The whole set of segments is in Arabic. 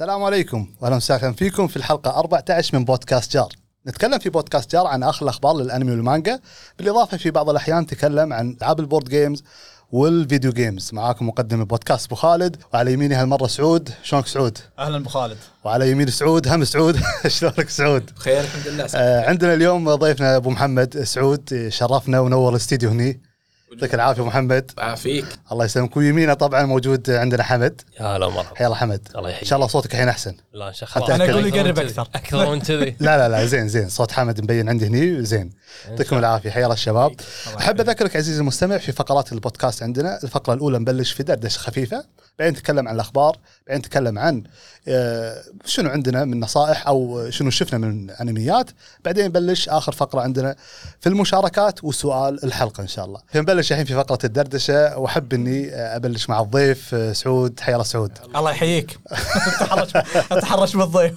السلام عليكم واهلا وسهلا فيكم في الحلقة 14 من بودكاست جار. نتكلم في بودكاست جار عن اخر الأخبار للأنمي والمانجا. بالإضافة في بعض الأحيان نتكلم عن ألعاب ال board games وال video games. معاكم مقدم البودكاست أبو خالد وعلى يميني هالمرة سعود. شلونك سعود؟ أهلا أبو خالد. وعلى يمين سعود هم سعود. شلونك سعود؟ بخير الحمد لله. آه عندنا اليوم ضيفنا أبو محمد سعود شرفنا ونور الاستديو هني. يعطيك العافية محمد. عافيك الله يسلمك. ويمينه طبعا موجود عندنا حمد. يا هلا مرحبا حيا الله حمد. الله إن يحييك شاء الله صوتك الحين أحسن. لا ان شاء الله أنا أقول لي قرب أكثر. أكثر. من كذي. لا لا لا زين زين. صوت حمد مبين عندي هني. زين. يعطيكم العافية. حيا الله الشباب. أحب أذكرك عزيزي المستمع في فقرات البودكاست عندنا. الفقرة الأولى نبلش في دردشة خفيفة. بعدين نتكلم عن الأخبار. بعدين نتكلم عن آه، شنو عندنا من نصائح أو شنو شفنا من أنميات. بعدين نبلش آخر فقرة عندنا في المشاركات وسؤال الحلقة إن شاء الله. نبلش الحين في فقرة الدردشة وأحب إني آه، أبلش مع الضيف آه، سعود. حيا الله سعود. الله يحييك. تحرش تحرش بالضيف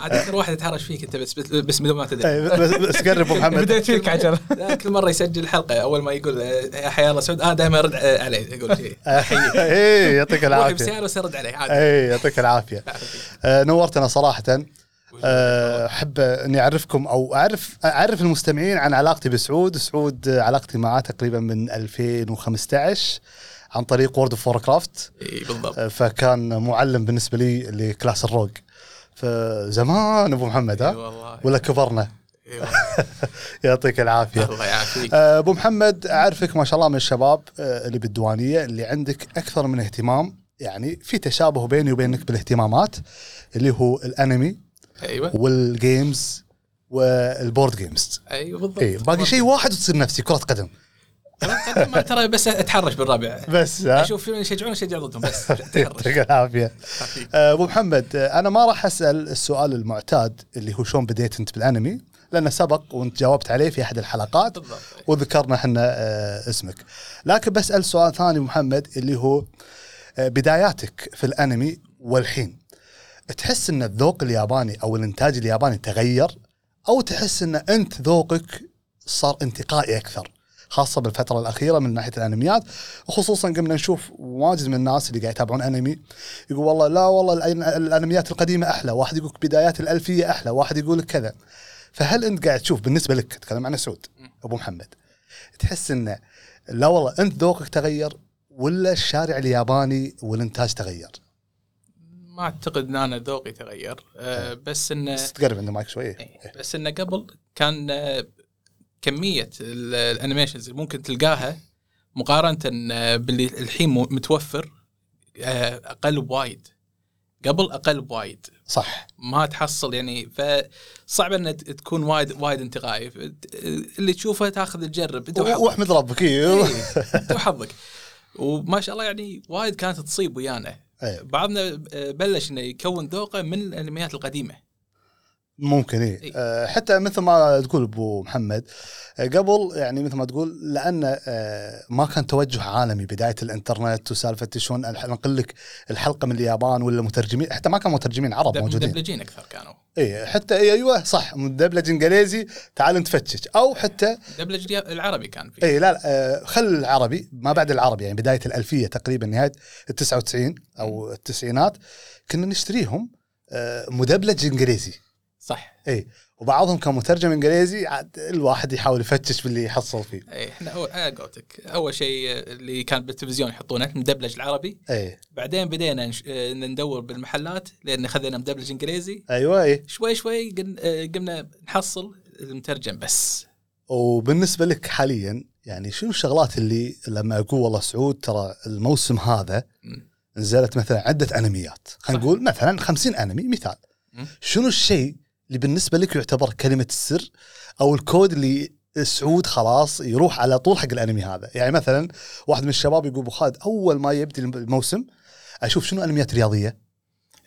عاد واحد يتهرش فيك أنت بس بس بدون ما تدري. إيه، بس قرب أبو محمد. بديت فيك عجل كل مرة يسجل حلقة أول ما يقول آه، يا حيا الله سعود. أنا دائما ارد آه، عليه أقول شيء. احييه إيه يعطيك العافية. بسيارة بس ارد عليه عادي. اي يعطيك العافية. آه، نورتنا صراحة. آه، أحب أني أعرفكم أو اعرف أعرف المستمعين عن علاقتي بسعود، سعود آه، علاقتي معاه تقريبا من 2015 عن طريق World of Warcraft إي بالضبط. فكان معلم بالنسبة لي ل class ال rogue. فزمان أبو محمد ها؟ والله. ولا كبرنا. يعطيك العافية. الله يعافيك. آه، أبو محمد أعرفك ما شاء الله من الشباب آه، اللي بالديوانية اللي عندك أكثر من اهتمام يعني في تشابه بيني وبينك بالاهتمامات اللي هو الأنمي. أيوه. وال games وال board games أيوه بالضبط. اي باقي شيء واحد وتصير نفسي كرة قدم. ما ترى بس أتحرش بالربع بس أشوف يشجعون اشجع ضدهم بس يعطيك العافية. آه، أبو محمد آه، أنا ما راح أسأل السؤال المعتاد اللي هو شلون بديت أنت بالأنمي لأنه سبق وأنت جاوبت عليه في أحد الحلقات بالضبط. وذكرنا إحنا آه، اسمك. لكن بسأل سؤال ثاني محمد اللي هو بداياتك في الأنمي والحين. تحس إن الذوق الياباني أو الإنتاج الياباني تغير أو تحس إن أنت ذوقك صار انتقائي أكثر خاصة بالفترة الأخيرة من ناحية الأنميات وخصوصا قمنا نشوف واجد من الناس اللي قاعد يتابعون أنمي يقول والله لا والله الأنميات القديمة أحلى واحد يقول بدايات الألفية أحلى واحد يقول لك كذا فهل أنت قاعد تشوف بالنسبة لك اتكلم عن سعود أبو محمد تحس انه لا والله أنت ذوقك تغير ولا الشارع الياباني والإنتاج تغير؟ ما أعتقد إن أنا ذوقي تغير. آه، بس انه بس تقرب عند المايك شوي إيه، بس انه قبل كان آه، كمية ال- ال animations اللي ممكن تلقاها مقارنة آه، باللي الحين متوفر آه، أقل بوايد. قبل أقل بوايد. صح. ما تحصل يعني فصعب إن تكون وايد وايد انتقائي. ف- اللي تشوفه تاخذ تجرب أنت وحظك واحمد ربك. إيه، أنت وحظك. وما شاء الله يعني وايد كانت تصيب ويانا. إيه. بعضنا آه، بلش إنه يكون ذوقه من الأنميات القديمة. ممكن إيه. إيه. آه، حتى مثل ما تقول أبو محمد آه، قبل يعني مثل ما تقول لأن آه، ما كان توجه عالمي بداية الإنترنت وسالفة شلون ننقل لك الحلقة من اليابان ولا مترجمين حتى ما كان مترجمين عرب موجودين. مدبلجين أكثر كانوا. اي حتى إيه أيوه صح مدبلج إنجليزي تعال نتفتش. أو حتى دبلج العربي كان فيه. اي لا لا خل العربي ما بعد العربي يعني بداية الألفية تقريبا نهاية ال 99 أو التسعينات كنا نشتريهم مدبلج إنجليزي. صح. اي وبعضهم كان مترجم إنجليزي عاد الواحد يحاول يفتش باللي يحصل فيه. اي إحنا اول على قولتك. أول شيء اللي كان بالتلفزيون يحطونه مدبلج العربي. اي بعدين بدينا نش... آه، ندور بالمحلات لأن خذينا مدبلج إنجليزي. أيوه اي شوي شوي قن- آه، قمنا نحصل المترجم بس. وبالنسبة لك حاليا يعني شنو الشغلات اللي لما أقول والله سعود ترى الموسم هذا. نزلت مثلا عدة أنميات. خلينا. نقول مثلا 50 أنمي مثال. شنو الشيء اللي بالنسبة لك يعتبر كلمة السر أو الكود اللي سعود خلاص يروح على طول حق الأنمي هذا. يعني مثلا واحد من الشباب يقول أبو خالد أول ما يبدي الموسم أشوف شنو أنميات رياضية؟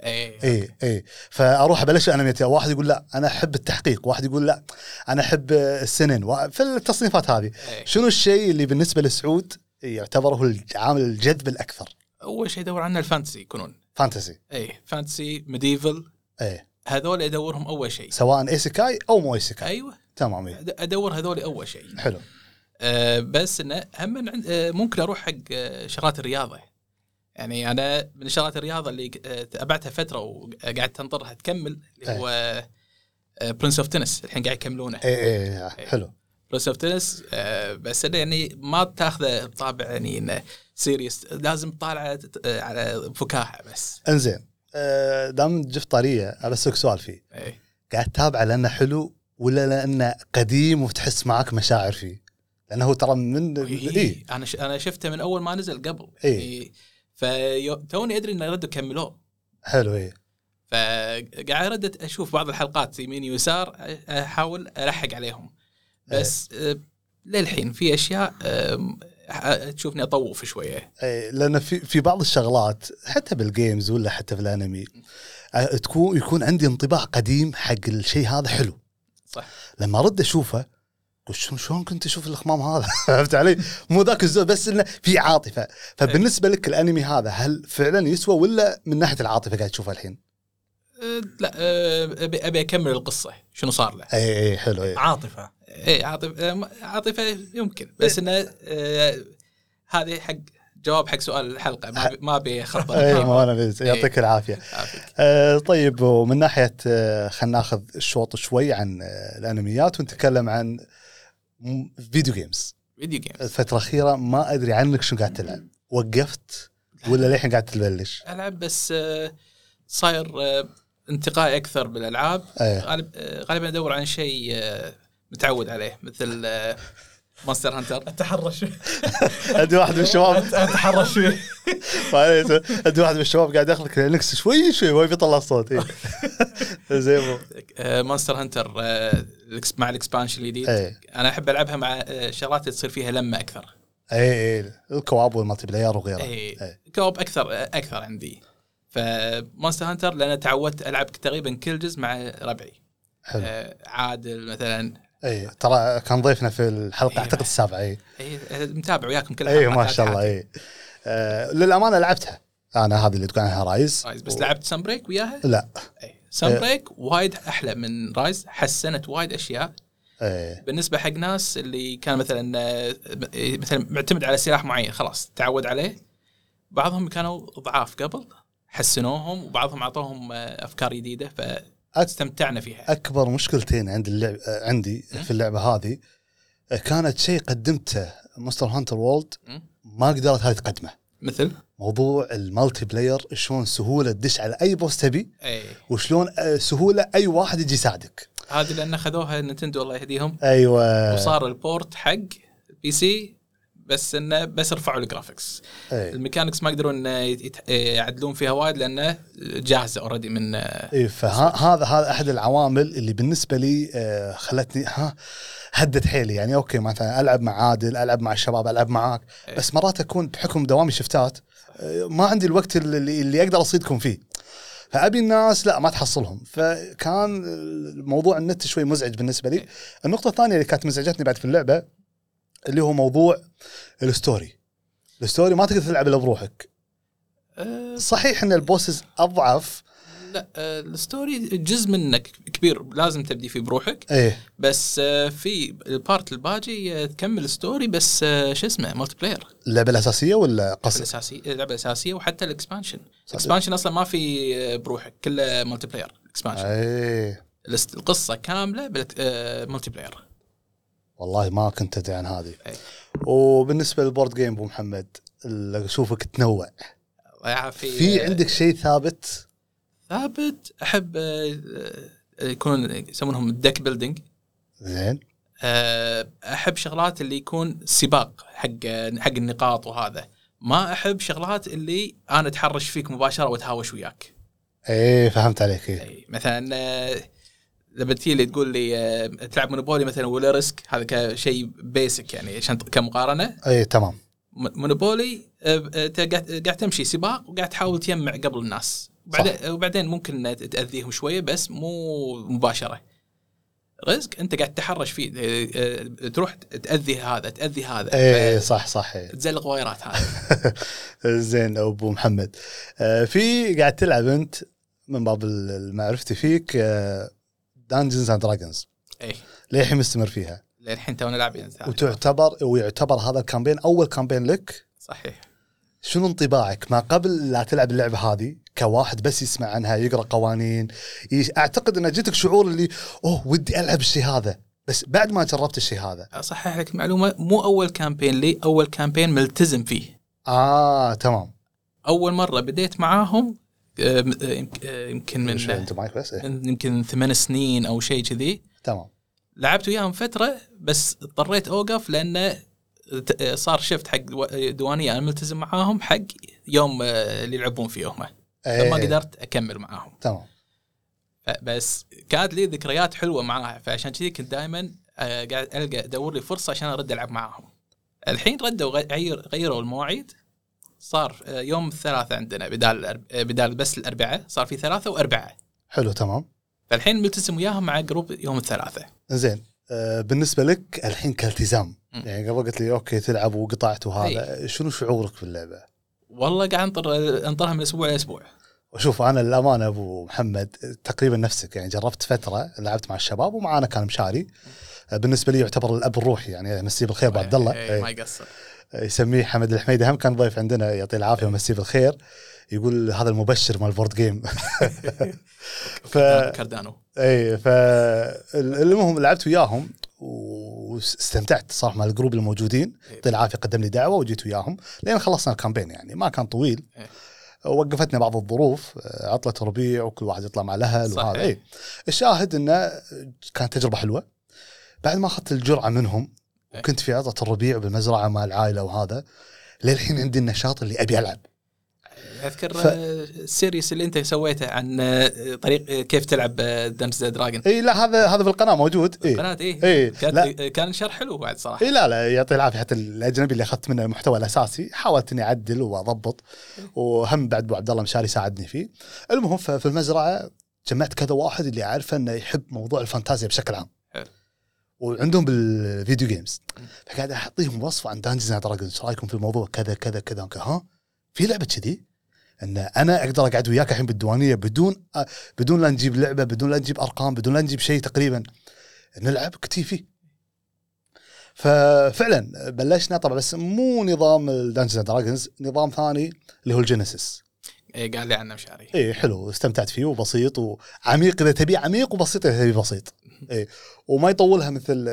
اي اي اي فأروح أبلش أنميات. واحد يقول لا أنا أحب التحقيق. واحد يقول لا أنا أحب ال seinen في التصنيفات هذه. إيه. شنو الشيء اللي بالنسبة لسعود يعتبره العامل الجذب الأكثر؟ أول شيء ادور عنه ال fantasy يكونون. fantasy. اي fantasy medieval. إيه. هذول أدورهم أول شيء. سواء isekai أو مو isekai. أيوه. تمام. إيه. أدور هذول أول شيء. حلو. أه بس انه هم آه، ممكن أروح حق آه، شغلات الرياضة. يعني أنا من شغلات الرياضة اللي آه، تابعتها فترة وقعدت انطرها تكمل اللي هو Prince of Tennis الحين قاعد يكملونه. اي اي حلو. Prince of Tennis بس إنه يعني ما تاخذه بطابع يعني إنه serious لازم تطالعه آه، على فكاهة بس. إنزين. دام جبت طاريه أسألك سؤال فيه. اي قاعد تتابعه لأنه حلو ولا لأنه قديم وتحس معك مشاعر فيه؟ لأنه هو ترى من اي إيه. أنا ش... أنا شفته من أول ما نزل قبل. إيه. فتوني أدري إنه ردوا كملوه. حلو اي فقاعد ردت أشوف بعض الحلقات يمين ويسار أحاول ألحق عليهم. بس آه، للحين في أشياء تشوفني أطوف شوية. اي لأن في في بعض الشغلات حتى بال games ولا حتى في الأنمي تكون يكون عندي انطباع قديم حق الشيء هذا حلو. صح. لما أرد أشوفه قلت شلون شلون كنت أشوف الخمام هذا؟ فهمت علي؟ مو ذاك الزود بس إنه في عاطفة. فبالنسبة لك الأنمي هذا هل فعلا يسوى ولا من ناحية العاطفة قاعد تشوفه الحين؟ آه، لا آه، ابي أبي أكمل القصة شنو صار له. اي اي حلو اي عاطفة. اي عاطفه عاطفه يمكن. بس إنه آه، هذه حق جواب حق سؤال الحلقة. ما ما ابي اخبط اي أنا بس يعطيك العافية. آه طيب ومن ناحية آه خلينا ناخذ الشوط شوي عن آه الأنميات ونتكلم عن video games. video games الفترة الأخيرة ما أدري عنك شو قاعد تلعب، وقفت ولا للحين قاعد تبلش؟ ألعب بس آه، صاير آه، انتقائي أكثر بالألعاب. غالب آه، غالبا أدور عن شيء متعود عليه مثل Monster Hunter أتحرش. عندي واحد من الشباب. أتحرش فيه. عندي واحد من الشباب قاعد ياخذ كلينكس شوي شوي ما يطلع صوت إيه. زين Monster Hunter آه، مع ال expansion الجديد. إيه. أنا أحب ألعبها مع آه، شغلات اللي تصير فيها لمة أكثر. اي اي ال co-op وال multiplayer وغيره. اي إيه. co-op أكثر آه، أكثر عندي. ف Monster Hunter لأن تعودت ألعب تقريبا كل جزء مع ربعي. حلو. آه، عادل مثلا اي ترى كان ضيفنا في الحلقة إيه. أعتقد السابعة اي إيه، آه، متابع وياكم كل اي ما شاء الله. اي آه للأمانة لعبتها. أنا هذه اللي تقول عنها Rise. Rise بس لعبت Sunbreak وياها؟ لا. اي Sun إيه. break وايد أحلى من Rise حسنت وايد أشياء. اي بالنسبة حق ناس اللي كان مثلا آه، مثلا معتمد على سلاح معين خلاص تعود عليه. بعضهم كانوا ضعاف قبل حسنوهم وبعضهم أعطوهم آه، أفكار جديدة فاستمتعنا فيها. أكبر مشكلتين عند اللعب عندي في اللعبة هذه كانت شيء قدمته Monster Hunter World. ما قدرت هذه تقدمه. مثل؟ موضوع ال multiplayer شلون سهولة تدش على أي boss تبي اي وشلون آه، سهولة أي واحد يجي يساعدك. هذه لأن اخذوها Nintendo الله يهديهم. أيوه. وصار ال port حق ال PC بس إنه بس رفعوا ال graphics اي ال mechanics ما يقدرون يعدلون فيها وايد لأنه جاهزة already من اي فهذا هذا أحد العوامل اللي بالنسبة لي آه، خلتني ها هدت حيلي. يعني أوكي مثلا ألعب مع عادل ألعب مع الشباب ألعب معاك إيه. بس مرات أكون بحكم دوامي شفتات آه، ما عندي الوقت اللي, اللي أقدر أصيدكم فيه. فأبي الناس لا ما تحصلهم. فكان موضوع النت شوي مزعج بالنسبة لي. إيه. النقطة الثانية اللي كانت مزعجتني بعد في اللعبة اللي هو موضوع ال story. ال story ما تقدر تلعب إلا بروحك. آه، صحيح إن ال bosses أضعف. لا آه، ال story جزء منك كبير لازم تبدي فيه بروحك. إيه. بس آه، في ال part الباجي تكمل story بس شو اسمه مالتي بلاير اللعبه الأساسية ولا قصص؟ الاساسي اللعبه الاساسيه وحتى ال expansion. ال expansion أصلا ما في بروحك كله multiplayer expansion إيه القصة كاملة بال multiplayer والله ما كنت أدري عن هذه. أي. وبالنسبة لل board game أبو محمد اللي أشوفك تنوع. في آه، عندك شيء ثابت؟ ثابت أحب آه، آه، يكون يسمونهم ال deck building زين. أحب شغلات اللي يكون سباق حق حق النقاط وهذا. ما أحب شغلات اللي أنا أتحرش فيك مباشرة وأتهاوش وياك. إيه فهمت عليك إيه. أي مثلا آه، لما تجي لي تقول لي آه، تلعب Monopoly مثلا ولا Risk هذا كشيء basic يعني عشان كمقارنة. إيه تمام. Monopoly آه، آه، أنت قاعد تمشي سباق وقاعد تحاول تجمع قبل الناس. وبعدين وبعدين ممكن تأذيهم شوية بس مو مباشرة. Risk أنت قاعد تتحرش فيه آه، آه، تروح تأذي هذا تأذي هذا. إيه صح صح إيه. تزلق وايرات هذا. زين أبو محمد. آه في قاعد تلعب أنت من باب معرفتي فيك Dungeons and Dragons اي للحين مستمر فيها. للحين تونا لاعبين وتعتبر ويعتبر هذا ال campaign أول campaign لك. صحيح. شنو انطباعك؟ ما قبل لا تلعب اللعبة هذه كواحد بس يسمع عنها يقرأ قوانين أعتقد أن جتك شعور اللي أوه ودي ألعب الشيء هذا. بس بعد ما جربت الشيء هذا. اصحح لك معلومة مو أول campaign لي أول campaign ملتزم فيه. آه تمام. أول مرة بديت معاهم آه، آه، يمك- يمكن من انت معك بس إيه. من يمكن ثمان سنين أو شيء كذي. تمام. لعبت وياهم فترة بس اضطريت أوقف لأنه صار shift حق دو- دوانية أنا ملتزم معاهم حق يوم آه، اللي يلعبون فيه هم. إيه. ما قدرت أكمل معاهم. تمام. بس كانت لي ذكريات حلوة معاها فعشان كذي كنت دائما قاعد ألقى أدور لي فرصة عشان أرد ألعب معاهم. الحين ردوا غير غيروا المواعيد. صار آه، يوم الثلاثاء عندنا بدال آه، بدال بس الأربعاء صار في ثلاثة وأربعاء. حلو تمام. فالحين ملتزم وياهم مع group يوم الثلاثاء زين آه بالنسبة لك الحين كالتزام. يعني قبل قلت لي أوكي تلعب وقطعت وهذا شنو شعورك باللعبة؟ والله قاعد انطر انطرها من أسبوع لاسبوع وشوف أنا للأمانة أبو محمد تقريبا نفسك يعني جربت فترة لعبت مع الشباب ومعانا كان مشاري. بالنسبة لي يعتبر الأب الروحي يعني مسيه بالخير ابو عبد الله. إيه، ما إيه. يقصر. يسميه حمد الحميدي. هم كان ضيف عندنا يعطيه العافية ومسيه بالخير. يقول هذا المبشر مال ال board game ف كاردانو اي فالمهم لعبت وياهم واستمتعت صراحة مع ال group الموجودين. يعطيه العافية قدم لي دعوة وجيت وياهم. لين خلصنا ال campaign يعني. ما كان طويل. إيه. وقفتنا بعض الظروف. عطلة ربيع وكل واحد يطلع مع الأهل. وهذا. اي الشاهد إنه كانت تجربة حلوة. بعد ما أخذت الجرعة منهم إيه. وكنت في عطله الربيع بالمزرعه مع العائلة وهذا للحين عندي النشاط اللي أبي ألعب. أذكر ف- ال series اللي أنت سويته عن طريق كيف تلعب Dungeons Dragon إي لا هذا هذا بالقناه موجود. إي. قناه إيه إيه، لا. كان شرح حلو بعد صراحة. إي لا لا يعطيه العافية. حتى الأجنبي اللي أخذت منه المحتوى الأساسي حاولت إني أعدل وأضبط وهم بعد أبو عبد الله مشاري ساعدني فيه. المهم في المزرعة جمعت كذا واحد اللي عارفه إنه يحب موضوع الفانتازيا بشكل عام. وعندهم بال video games فقاعد أعطيهم وصفه عن Dungeons and Dragons إيش رأيكم في الموضوع؟ كذا كذا كذا. ها؟ في لعبة كذي؟ إن أنا أقدر أقعد وياك الحين بالديوانية بدون أ- بدون لا نجيب لعبة بدون لا نجيب أرقام بدون لا نجيب شيء تقريبا. نلعب كتيفي ففعلا بلشنا طبعا بس مو نظام ال Dungeons Dragons نظام ثاني اللي هو ال Genesys إيه قال لي عنه مشاري. اي حلو استمتعت فيه وبسيط وعميق إذا تبي عميق وبسيط إذا تبي بسيط. اي وما يطولها مثل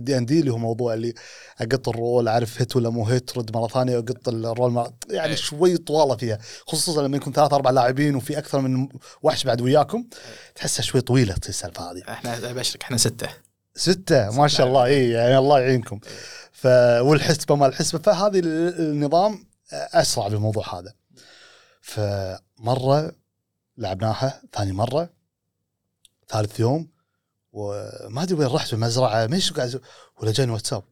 دي ان دي اللي هو موضوع اللي أقط ال roll أعرف hit ولا مو hit رد مرة ثانية أقط ال roll مرة يعني إيه. شوي طوالة فيها خصوصا لما يكون ثلاث أربع لاعبين وفي أكثر من وحش بعد وياكم تحسها شوي طويلة السالفة هذه. إحنا ابشرك إحنا ستة. ستة؟ ما شاء الله اي يعني الله يعينكم. ف والحسبة ما الحسبة فهذه ال- النظام أسرع بالموضوع هذا. فمرة لعبناها ثاني مرة ثالث يوم وما أدري وين رحت بالمزرعة ما شو قاعد أسوي؟ ولا جاني واتساب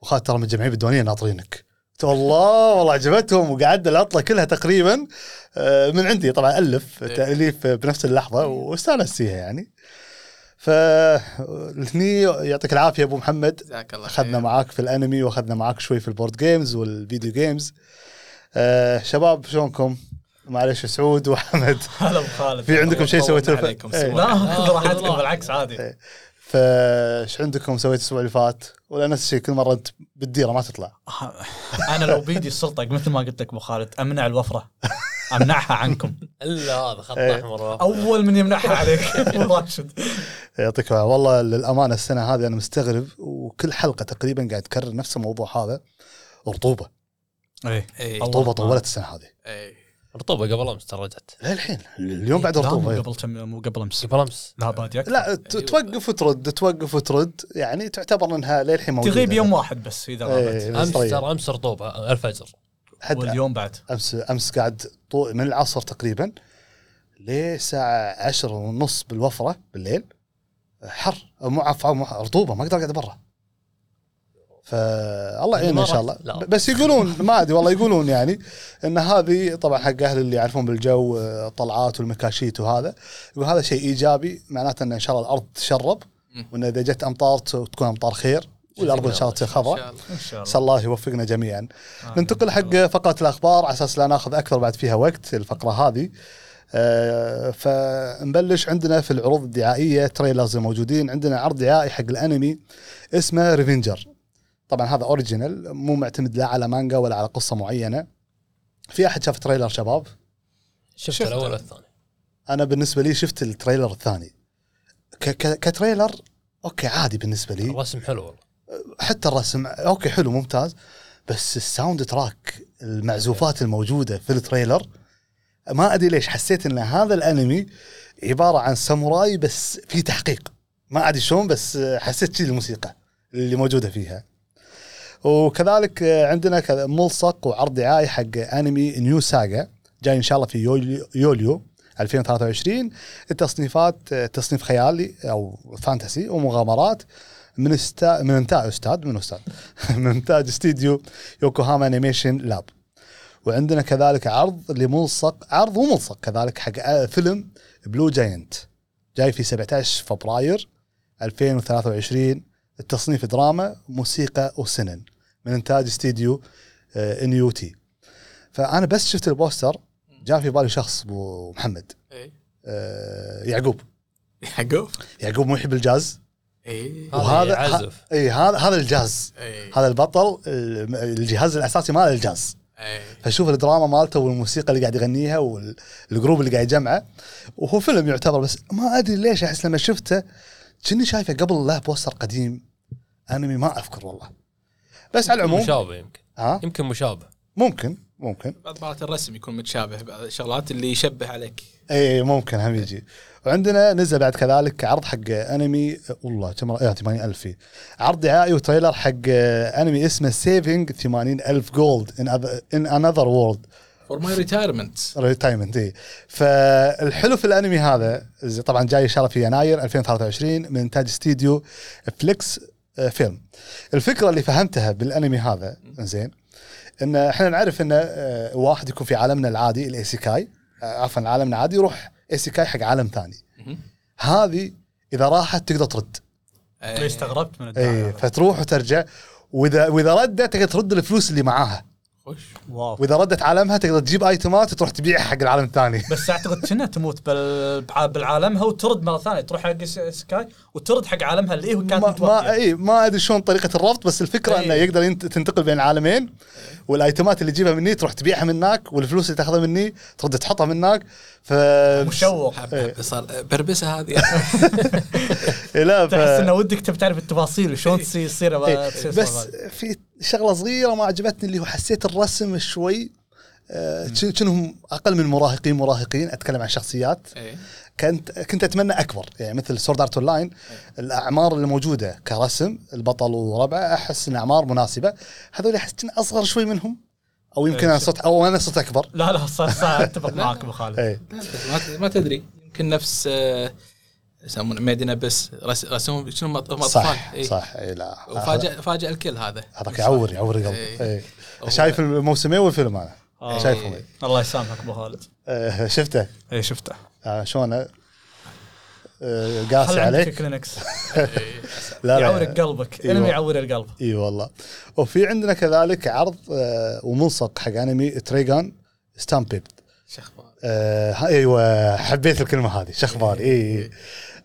وخالد ترى متجمعين بالديوانية ناطرينك قلت والله والله عجبتهم وقعدنا العطلة كلها تقريبا آه، من عندي طبعا ألف إيه. تأليف بنفس اللحظة واستانست فيها يعني فهني يعطيك العافية أبو محمد جزاك الله أخذنا. معاك في الأنمي وأخذنا معاك شوي في ال board games وال video games آه شباب شلونكم؟ معلش سعود وحمد هلا أبو خالد في عندكم شيء سويتوه عليكم،. إيه. سموح. لا خذ راحتكم. بالعكس عادي إيه. فايش عندكم سويت الأسبوع اللي فات؟ ولا نفس الشيء كل مرة انت بالديره ما تطلع أنا لو بيدي السلطة مثل ما قلت لك أبو خالد أمنع الوفرة أمنعها عنكم إلا هذا خط إيه. أحمر. أول من يمنعها عليك راشد يعطيك العافية والله للأمانة السنة هذه أنا مستغرب وكل حلقة تقريبا قاعد تكرر نفس الموضوع هذا رطوبة إيه إيه الله. رطوبه طولت السنة هذه إيه رطوبة قبل أمس ترى رجعت. للحين اليوم بعد لا، رطوبة. قبل كم مو قبل أمس. قبل أمس. لا بادي أكثر. لا ت- توقف وترد توقف وترد. يعني تعتبر إنها للحين موجودة. تغيب يوم واحد بس إذا غابت. إيه، أمس طيب. ترى أمس رطوبة الفجر. واليوم بعد. أمس أمس قاعد طو- من العصر تقريبا لساعة عشر ونص بالوفرة بالليل. حر مو عفوا رطوبة ما أقدر أقعد برا. فالله يعين إن شاء الله. لا. بس يقولون ما أدري والله يقولون يعني إن هذه طبعا حق أهل اللي يعرفون بالجو آه، طلعات والمكاشيت وهذا يقول هذا شيء إيجابي معناته إن إن شاء الله الأرض تشرب. وإن إذا جت أمطار تكون أمطار خير والأرض إن شاء الله تصير إن خضراء شاء الله. إن شاء الله. يوفقنا جميعا. آمين. ننتقل حق فقرة الأخبار على أساس لا ناخذ أكثر بعد فيها وقت الفقرة هذه. آه، فنبلش عندنا في العروض الدعائية trailers الموجودين عندنا عرض دعائي حق الأنمي اسمه Revenger طبعا هذا original مو معتمد لا على مانجا ولا على قصة معينة. في أحد شاف trailer شباب؟ شفت شفته. الأول والثاني أنا بالنسبة لي شفت ال trailer الثاني. ك- ك- ك trailer okay عادي بالنسبة لي. الرسم حلو والله. حتى الرسم okay حلو ممتاز. بس ال soundtrack المعزوفات الموجودة في ال trailer ما أدري ليش حسيت إن هذا الأنمي عبارة عن ساموراي بس في تحقيق. ما أدري شلون بس حسيت شي الموسيقى اللي موجودة فيها. وكذلك عندنا كذا ملصق وعرض دعائي حق انمي New Saga جاي إن شاء الله في يوليو, يوليو 2023 التصنيفات تصنيف خيالي أو fantasy ومغامرات من استا من انتاج أستاذ من أستاذ من إنتاج استديو Yokohama Animation Lab وعندنا كذلك عرض لملصق عرض وملصق كذلك حق فيلم Blue Giant جاي في 17 فبراير 2023 التصنيف دراما موسيقى و seinen من إنتاج استديو NUT. فأنا بس شفت ال poster جاء في بالي شخص أبو محمد. إيه. آه، يعقوب. يعقوب؟ يعقوب مو يحب الجاز. إيه. وهذا اي هذا هذا الجاز. إيه. هذا البطل الجهاز الأساسي ماله الجاز. إيه. فشوف الدراما مالته والموسيقى اللي قاعد يغنيها وال group اللي قاعد يجمعه. وهو فيلم يعتبر بس ما أدري ليش أحس لما شفته كني شايفه قبل له poster قديم. أنمي ما أذكر والله. بس على العموم مشابه يمكن. ها؟ يمكن مشابه. ممكن ممكن. بعض مرات الرسم يكون متشابه بعض الشغلات اللي يشبه عليك. إي ممكن هم يجي. وعندنا نزل بعد كذلك عرض حق أنمي والله كم إيه 80000 فيه عرض دعائي و trailer حق أنمي اسمه Saving 80000 Gold in Another World for My Retirement retirement إي. فالحلو في الأنمي هذا طبعا جاي ان شاء الله في يناير 2023 من انتاج استديو Felix Film. الفكرة اللي فهمتها بالأنمي هذا زين إن إحنا نعرف إن آه، واحد يكون في عالمنا العادي ال isekai آه، عفوا عالمنا العادي يروح isekai حق عالم ثاني. هذه إذا راحت تقدر ترد. إيه. ليش استغربت من اي فتروح وترجع وإذا وإذا ردت تقدر ترد الفلوس اللي معاها. wow. وإذا ردت عالمها تقدر تجيب آيتمات وتروح تبيعها حق العالم الثاني. بس أعتقد كأنها تموت بال- بالعالمها وترد مرة ثانية تروح حق isekai وترد حق عالمها اللي هي كانت ما, ما إي ما أدري شلون طريقة الربط بس الفكرة إيه. إنه يقدر ينت- تنتقل بين العالمين والآيتمات اللي تجيبها مني تروح تبيعها من هناك والفلوس اللي تاخذها مني ترد تحطها من هناك. ف مشوق إيه. صار بربسة هذه إيه لا ف... تحس إنه ودك تبي تعرف التفاصيل شلون تصير يصير إيه. تصير بس. في شغلة صغيرة ما عجبتني اللي هو حسيت الرسم شوي آه، كأنهم أقل من مراهقين مراهقين أتكلم عن شخصيات. كنت كنت أتمنى أكبر يعني مثل Sword Art Online الأعمار اللي موجودة كرسم البطل وربعه أحس إن أعمار مناسبة هذول أحس أصغر شوي منهم أو يمكن أنا صرت أو أنا صرت أكبر. لا لا صح صح أتفق معك أبو خالد. اي لا، ما- ما تدري. يمكن نفس آه، يسمونه Made in Abyss رس- رسمهم شنو اطفال صح إيه. صح اي لا. وفاجأ فاجأ الكل هذا. هذاك يعور يعور القلب إيه. إيه. هو- شايف الموسمين والفيلم أنا آه. شايفهم؟ إيه. الله يسامحك أبو خالد. آه، شفته؟ اي شفته. آه، شلون؟ قاسي خل عندك عليك. كلينكس. لا يعورك قلبك. انمي يعور القلب. إي والله. وفي عندنا كذلك عرض آه، وملصق حق أنمي Trigun Stampede شخبار. آه أيوه حبيت الكلمة هذه شخبار. إي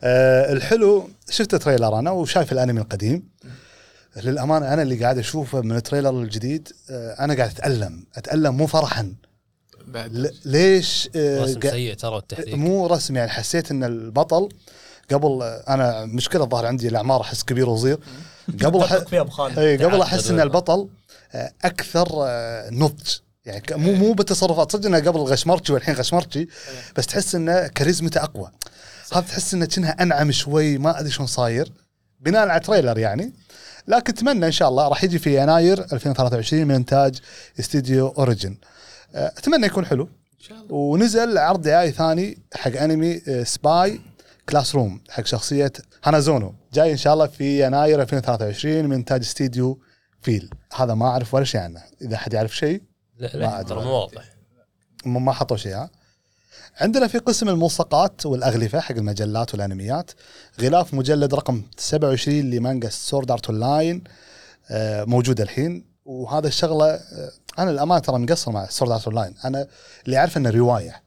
آه الحلو شفت trailer أنا وشايف الأنمي القديم. للأمانة أنا اللي قاعد أشوفه من ال trailer الجديد آه أنا قاعد أتألم أتألم مو فرحا. بعد. ل- ليش آه رسم سيء ترى والتحريك مو رسم يعني حسيت إن البطل قبل أنا مشكلة الظاهر عندي الأعمار أحس كبير وصغير. قبل اي قبل أحس إن البطل آه، أكثر آه، نضج. يعني مو مو بالتصرفات صدق إنه قبل غشمرتشي والحين غشمرتشي بس تحس إنه كاريزمته أقوى. هذا تحس إنه كأنها أنعم شوي ما أدري شلون صاير. بناء على trailer يعني. لكن أتمنى إن شاء الله راح يجي في يناير 2023 من إنتاج استديو أوريجن. آه، أتمنى يكون حلو. ان شاء الله ونزل عرض دعائي ثاني حق أنمي آه، Spy Classroom حق شخصية هانازونو. جاي إن شاء الله في يناير 2023 من انتاج استديو Feel. هذا ما أعرف ولا شيء عنه. إذا حد يعرف شيء؟ لا ما لا. ترى مو واضح. ما حطوا شيء. ها؟ عندنا في قسم الملصقات والأغلفة حق المجلات والأنميات غلاف مجلد رقم 27 لمانجا Sword Art Online موجود الحين. وهذا الشغلة آه، أنا الأمانة ترى مقصر مع Sword Art Online أنا اللي اعرف إنه رواية.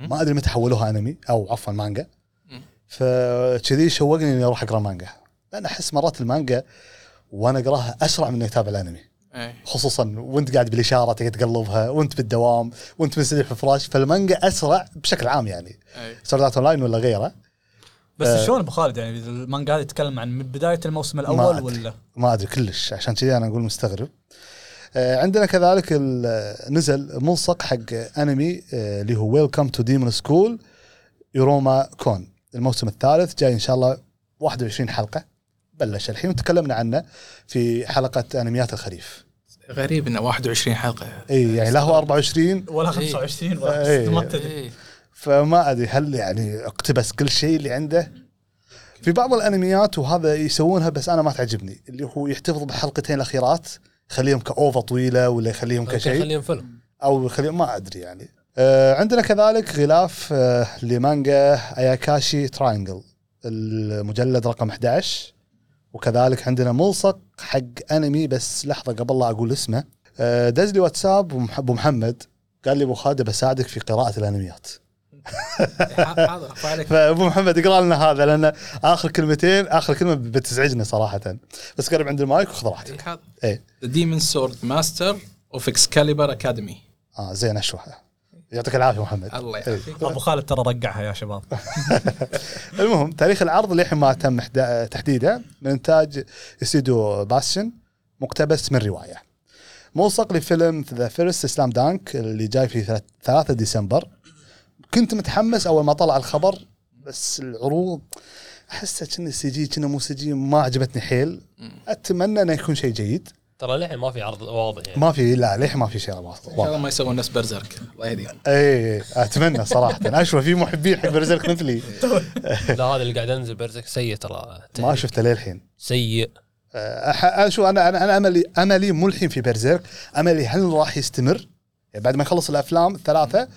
ما أدري متى حولوها أنمي أو عفوا مانجا. فكذي شوقني إني أروح أقرأ مانجا. لأن أحس مرات المانجا وأنا أقراها أسرع من إني أتابع الأنمي. إيه. خصوصا وأنت قاعد بالإشارة تقعد تقلبها وأنت بالدوام وأنت مستريح في الفراش. فالمانجا أسرع بشكل عام يعني. Sword Art Online ولا غيره. بس آه. شلون أبو خالد يعني؟ المانجا هذا يتكلم عن من بداية الموسم ما الأول أدري. ولا؟ ما أدري. كلش. عشان كذي أنا أقول مستغرب. عندنا كذلك نزل ملصق حق انمي آه، اللي هو Welcome to Demon School Iruma-kun. الموسم الثالث جاي إن شاء الله 21 حلقة. بلش الحين وتكلمنا عنه في حلقة أنميات الخريف. غريب إنه 21 حلقة. إي يعني لا هو 24 ولا إيه. 25 ولا إيه. ما تدري إيه. فما أدري هل يعني اقتبس كل شيء اللي عنده. في بعض الأنميات وهذا يسوونها بس أنا ما تعجبني اللي هو يحتفظ بالحلقتين الأخيرات. يخليهم كأوفا طويلة ولا يخليهم كشيء؟ خليهم فيلم. أو يخليهم ما أدري يعني. آه عندنا كذلك غلاف آه لمانجا Ayakashi Triangle المجلد رقم 11 وكذلك عندنا ملصق حق أنمي بس لحظة قبل لا أقول اسمه. آه دز لي واتساب أبو محمد. قال لي أبو خالد بساعدك في قراءة الأنميات. حاضر عفوا عليك فأبو محمد اقرا لنا هذا لأن آخر كلمتين آخر كلمة بتزعجنا صراحة. بس قرب عند المايك وخذ راحتك. إيه The Demon Sword Master of Excalibur Academy آه زين اشوها يعطيك العافية محمد. الله إيه. يعافيك. أبو خالد ترى رقعها يا شباب. المهم تاريخ العرض للحين ما تم تحديده من إنتاج استوديو Passione مقتبس من رواية. ملصق لفيلم The First Slam Dunk اللي جاي في ثلاث- 3 ديسمبر. كنت متحمس أول ما طلع الخبر بس العروض أحسها كنا سي جي كنا مو سي جي ما عجبتني حيل. أتمنى إنه يكون شيء جيد. ترى للحين ما في عرض واضح يعني. ما في لا للحين ما في شيء واضح. إن شاء الله ما يسوون نفس برزرك الله يهديهم اي أتمنى صراحة. أشوف في محبين حق برزيرك مثلي. لا هذا اللي قاعد أنزل برزك سيء ترى. ما شفته للحين. سيء. أح- أنا شو أنا أنا أنا املي املي مو الحين في بيرزيرك املي هل راح يستمر؟ يعني بعد ما يخلص الأفلام الثلاثة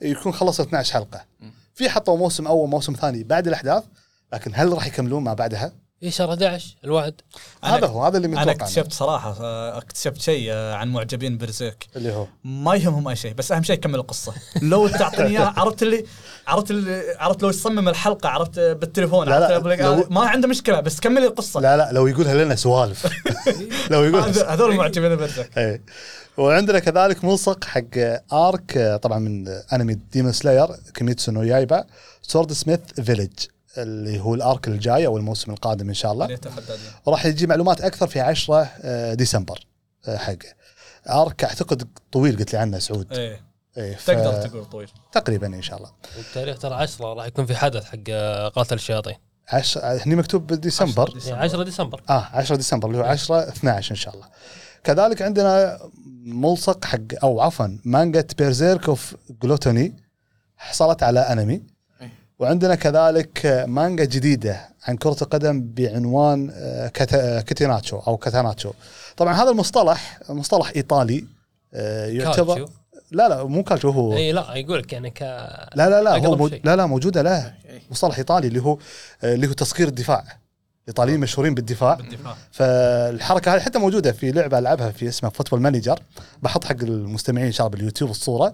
يكون خلص 12 حلقة في حطوا موسم أول موسم ثاني بعد الأحداث لكن هل راح يكملون ما بعدها؟ في شهر 11 الوعد. هذا هو هذا اللي أنا متوقع. اكتشفت صراحة آه، اكتشفت شيء آه، عن معجبين Berserk. اللي هو؟ ما يهمهم أي شيء بس أهم شيء كمل القصة. لو تعطيني إياها عرفت اللي عرفت اللي عرفت لو يصمم الحلقة عرفت بالتليفون لا، لا، عرفت لو- لو- ما عنده مشكلة بس كمل القصة. لا لا لو يقولها لنا سوالف. لو يقولها هذ- هذول معجبين Berserk. إيه. وعندنا كذلك ملصق حق arc طبعا من أنمي Demon Slayer Kimetsu no Yaiba Swordsmith Village اللي هو ال arc الجاي أو الموسم القادم إن شاء الله. راح يجي معلومات أكثر في 10 آه، ديسمبر آه، حقه arc أعتقد طويل قلت لي عنه سعود. إيه. إيه ف- تقدر تقول طويل. تقريبا إن شاء الله. التاريخ ترى 10 راح يكون في حدث حق آه، قاتل الشياطين. عش... هني مكتوب ديسمبر. يعني 10 ديسمبر. آه 10 ديسمبر اللي هو 10 12 إن شاء الله. كذلك عندنا ملصق حق أو عفوا مانجا Berserk of Gluttony حصلت على أنمي. إيه. وعندنا كذلك مانجا جديدة عن كرة القدم بعنوان آه، كتا- catenaccio أو catenaccio طبعا هذا المصطلح مصطلح إيطالي آه، يعتبر. لا لا مو calcio هو اي لا يقول لك يعني ك لا لا لا هو. شيء. لا لا موجودة لا إيه. مصطلح إيطالي اللي هو آه، اللي هو تصغير الدفاع الايطاليين مشهورين بالدفاع بالدفاع فالحركة هذه حتى موجودة في لعبة ألعبها في اسمها Football Manager بحط حق المستمعين ان شاء الله باليوتيوب الصورة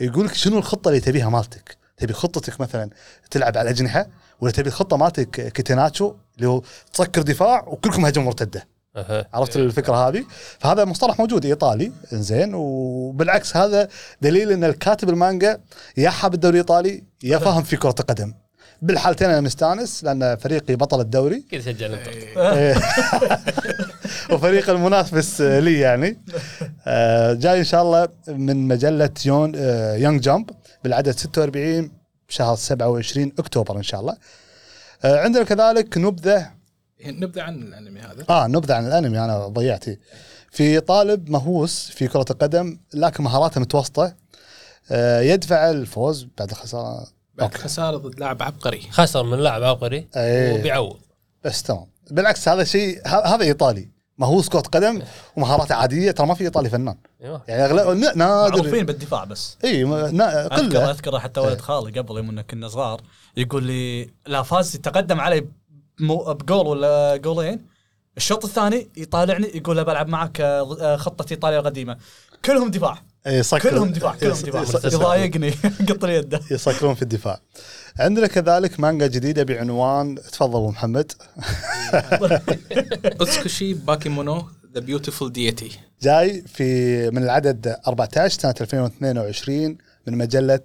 يقول لك شنو الخطة اللي تبيها مالتك تبي خطتك مثلا تلعب على الاجنحه ولا تبي الخطه مالتك كيتيناتشو اللي هو تسكر دفاع وكلكم هجمه مرتدة. أها. عرفت الفكرة هذه؟ فهذا مصطلح موجود إيطالي. زين وبالعكس هذا دليل إن الكاتب المانجا يا حاب الدوري الإيطالي يا فاهم في كرة القدم. بالحالتين أنا مستانس لأن فريقي بطل الدوري. كذا سجل إيه. وفريق المنافس لي يعني. آه، جاي إن شاء الله من مجلة Young آه، Young Jump. بالعدد 46 بشهر 27 أكتوبر إن شاء الله. آه، عندنا كذلك نبذة. نبدا عن الأنمي هذا؟ آه نبذة عن الأنمي أنا ضيعتي. في طالب مهووس في كرة القدم لكن مهاراته متوسطة. آه، يدفع الفوز بعد الخسارة. بعد أوكي. خسارة ضد لاعب عبقري. خسر من لاعب عبقري إيه. وبيعوض. بس تمام. بالعكس هذا شيء ه- هذا إيطالي. مهووس كره قدم ومهاراته عادية ترى ما في إيطالي فنان. أيوه. يعني اغلب ن- نادر. معروفين بالدفاع بس. إي ما- نا- اذكر قله أذكر حتى ولد خالي قبل يوم كنا صغار يقول لي لا فاز يتقدم علي بجول ولا جولين. الشوط الثاني يطالعني يقول له بلعب معك آه، خطة إيطاليا القديمة. كلهم دفاع. يسكر- كلهم دفاع كلهم دفاع. يضايقني قطر يده. يسكرون في الدفاع. عندنا كذلك مانجا جديدة بعنوان تفضل أبو محمد. Utsukushii Bakemono The Beautiful Deity جاي في من العدد 14 سنة 2022 من مجلة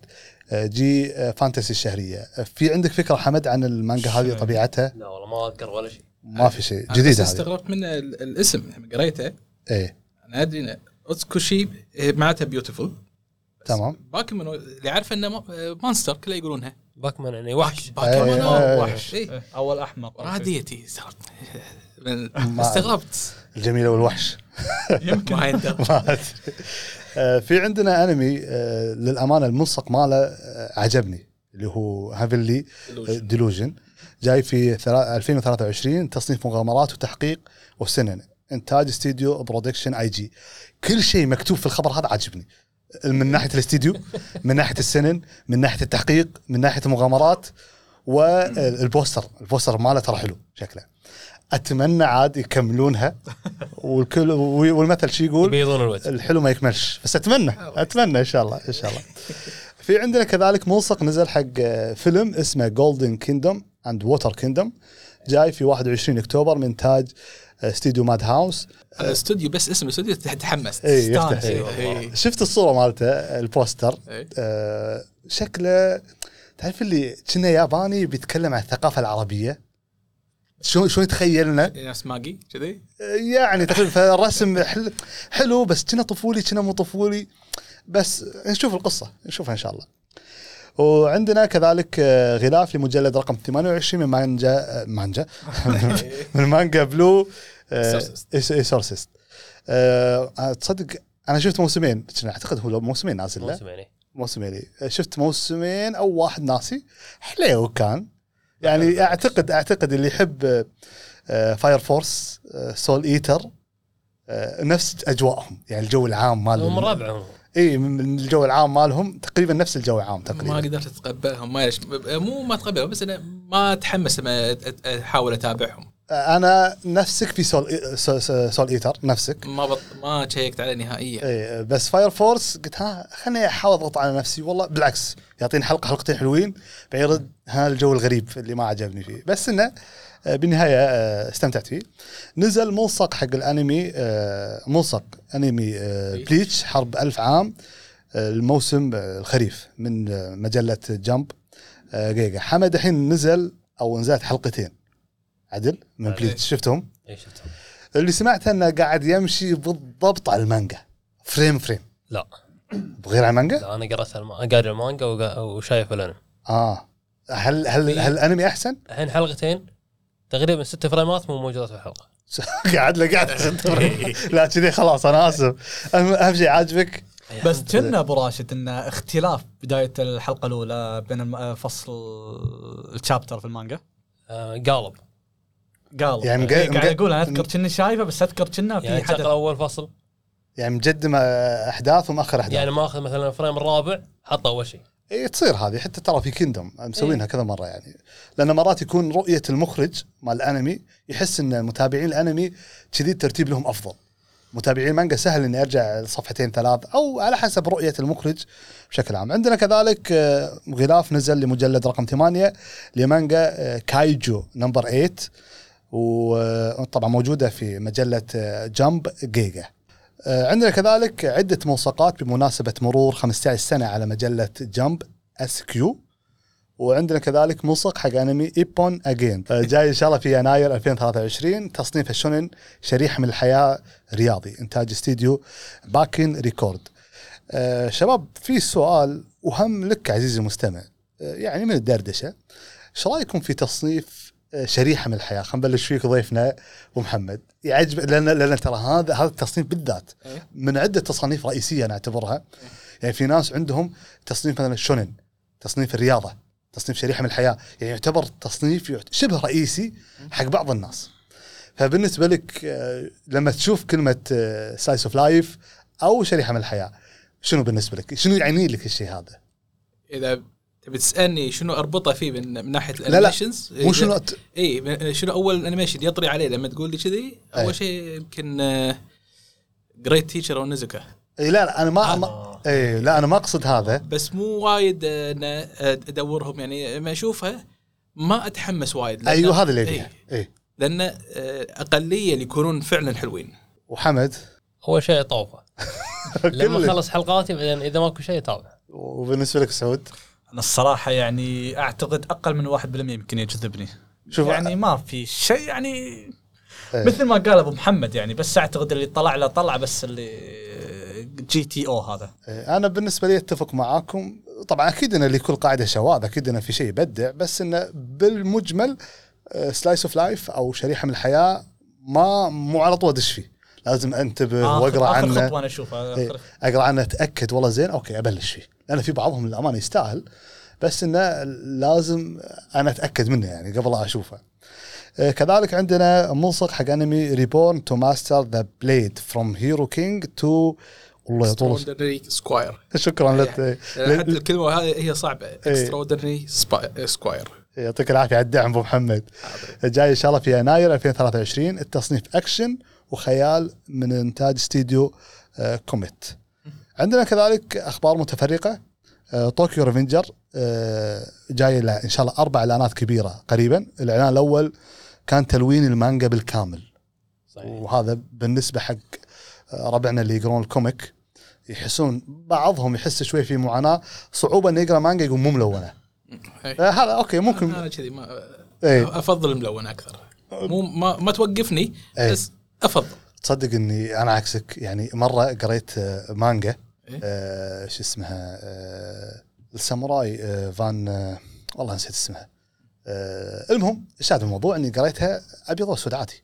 آه، G آه، Fantasy الشهرية. آه، في عندك فكرة حمد عن المانجا هذه طبيعتها لا والله ما أذكر ولا شيء. ما في شيء. جديد هذه. استغربت من ال- الاسم لما قريته. إيه. أنا أدري utsukushii معناتها beautiful تمام. bakemono اللي عارفه إنه م- monster كله يقولونها. bakemono يعني وحش. bakemono آه، أي- وحش إيه. إيه، أول احمر وراها deity استغربت. الجميلة والوحش. يمكن. ما. آه، في عندنا أنمي آه، للأمانة الملصق ماله آه، عجبني اللي هو Heavenly Delusion جاي في ثلا- 2023 تصنيف مغامرات وتحقيق و seinen. إنتاج استديو Production I.G. كل شيء مكتوب في الخبر هذا عجبني. من ناحية الاستديو من ناحية ال seinen من ناحية التحقيق من ناحية المغامرات وال poster ال poster ماله ترى حلو شكله. أتمنى عاد يكملونها والكل والمثل شي يقول يبيضون الوجه. الحلو ما يكملش. بس أتمنى أتمنى إن شاء الله إن شاء الله. في عندنا كذلك ملصق نزل حق فيلم اسمه Golden Kingdom and Water Kingdom جاي في 21 أكتوبر من انتاج استديو Madhouse الاستوديو بس اسم الاستوديو تحمست اي يفتح استانس. إيه. إيه. شفت الصورة مالته ال poster إيه. آه، شكله تعرف اللي كنا ياباني بيتكلم عن الثقافة العربية شلون شلون يتخيلنا ناس ماجي كذي يعني تقريبا فالرسم حل حلو بس كنا طفولي كنا مو طفولي بس نشوف القصة نشوفها إن شاء الله. وعندنا كذلك آه، غلاف لمجلد رقم 28 من مانجا آه، مانجا؟ من مانجا Blue Exorcist تصدق أنا شفت موسمين أعتقد هو موسمين نازل له. موسم يعني موسمين شفت موسمين أو واحد ناسي. حليو كان. يعني أعتقد أعتقد اللي يحب Fire Force Soul Eater نفس أجواءهم. يعني الجو العام هو من مال ربعهم. اي من الجو العام مالهم تقريبا نفس الجو العام ما تقريبا قدرت أتقبلهم ما ليش مو ما اتقبلهم بس أنا ما أتحمس لما أحاول أتابعهم. أنا نفسك في Soul Soul, Soul Eater نفسك. ما بط... ما شيكت عليه نهائيا. اي بس Fire Force قلت ها خليني أحاول أضغط على نفسي والله بالعكس يعطيني حلقة حلقتين حلوين بيرد ها الجو الغريب اللي ما عجبني فيه. بس إنه بالنهاية آه، استمتعت فيه. نزل ملصق حق الأنمي آه، ملصق أنمي آه، Bleach حرب ألف عام آه، الموسم آه، الخريف من آه، مجلة Jump آه، جيجا. حمد الحين نزل أو نزلت حلقتين. عدل؟ من. Bleach. شفتهم؟ اي شفتهم. اللي سمعته إنه قاعد يمشي بالضبط على المانجا. frame frame. لا. بغير على المانجا؟ لا أنا قرأت الم... قاري المانجا وشايف الأنمي. آه. هل هل هل الأنمي أحسن؟ الحين حلقتين. تقريبا ست فريمات مو موجودات في الحلقة. قاعد له قاعد لا كذي خلاص أنا آسف. أهم شيء عاجبك؟ بس كنا أبو راشد إن اختلاف بداية الحلقة الأولى بين الم- فصل ال chapter في المانجا. آه قالب. قال يعني إيه، قاعد أقول أنا أذكر كني شايفة بس أذكر كنا في يعني حدث. أول فصل. يعني مقدم آه، أحداث ومأخر أحداث. يعني ماخذ مثلا ال frame الرابع حطه أول شيء. إيه تصير هذه. حتى ترى في Kingdom مسوينها كذا مرة يعني. لأن مرات يكون رؤية المخرج مال الأنمي يحس إن متابعين الأنمي كذي الترتيب لهم أفضل. متابعين المانجا سهل اني ارجع لصفحتين ثلاث أو على حسب رؤية المخرج بشكل عام. عندنا كذلك آه، غلاف نزل لمجلد رقم 8 لمانجا آه، Kaiju Number 8 وطبعا موجودة في مجلة آه، Jump Giga آه، عندنا كذلك عدة ملصقات بمناسبة مرور 15 سنة على مجلة Jump SQ وعندنا كذلك ملصق حق أنمي Ippon Again. جاي إن شاء الله في يناير 2023 تصنيف الشونن شريحة من الحياة رياضي إنتاج استديو Bakken Record آه شباب في سؤال وهم لك عزيزي المستمع. آه يعني من الدردشة إيش رايكم في تصنيف آه، شريحة من الحياة خلينا نبلش فيك ضيفنا أبو محمد يعجب لأن لأن ترى هذا هذا التصنيف بالذات إيه. من عدة تصانيف رئيسية أنا أعتبرها يعني في ناس عندهم تصنيف مثلا الشونن تصنيف الرياضة تصنيف شريحة من الحياة يعني يعتبر تصنيف شبه رئيسي حق بعض الناس فبالنسبة لك آه، لما تشوف كلمة slice of life أو شريحة من الحياة شنو بالنسبة لك؟ شنو يعني لك الشيء هذا؟ إذا تبي تسألني شنو اربطه فيه من, من ناحية لا. ال animations مو شنو ت- اي من- شنو أول animation يطري عليه لما تقول لي كذي؟ أي. أول شيء يمكن Great Teacher Onizuka. اي لا لا أنا ما, ما اي لا أنا ما أقصد هذا. بس مو وايد آه، ان آه، أدورهم. يعني لما أشوفها ما أتحمس وايد. أيوه هذا اللي. يبيها اي لأن آه، أقلية اللي يكونون فعلا حلوين. وحمد؟ أول شيء طوفه لما. أخلص حلقاتي بعدين إذا ماكو شيء تابع وبالنسبة لك سعود؟ أنا الصراحة يعني أعتقد أقل من 1% يمكن يجذبني. شوف يعني ما في شيء يعني إيه. مثل ما قال أبو محمد يعني بس أعتقد اللي طلع له طلع بس اللي GTO هذا. إيه، أنا بالنسبة لي أتفق معاكم. طبعا أكيد إن لكل قاعدة شواذ أكيد انه في شيء يبدع بس انه بالمجمل slice of life أو شريحة من الحياة ما مو على طول أدش فيه. لازم أنتبه وأقرأ عنه. خطوة أنا أشوفها إيه، أقرأ عنه أتأكد والله زين okay أبلش فيه. لأن في بعضهم للأمانة يستاهل بس إنه لازم أنا أتأكد منه يعني قبل أشوفه. آه، كذلك عندنا ملصق حق أنمي Reborn to Master the Blade From Hero King to والله يطول. Extraordinary Squire شكرا لك. حتى الكلمة هذه هي صعبة. Extraordinary Squire يعطيك العافية على الدعم أبو محمد. جاي إن شاء الله في يناير 2023 التصنيف أكشن وخيال من إنتاج استديو آه، Comet. عندنا كذلك أخبار متفرقة. آه، Tokyo Revenger آه، جاي له إن شاء الله أربع إعلانات كبيرة قريبا. الإعلان الأول كان تلوين المانجا بالكامل. صحيح. وهذا بالنسبة حق آه، ربعنا اللي يقرون ال comic يحسون بعضهم يحس شوي في معاناة. صعوبة إنه يقرأ مانجا يقول مو ملونة. هذا okay ممكن. أنا كذي ما إيه. أفضل الملون أكثر. مو ما, ما توقفني إيه. بس أفضل. تصدق إني أنا عكسك. يعني مرة قريت مانجا إيه؟ آه، شو اسمها؟ آه، الساموراي آه، فان آه، والله نسيت اسمها. آه، المهم شاهد الموضوع إني قريتها أبيض وأسود عادي.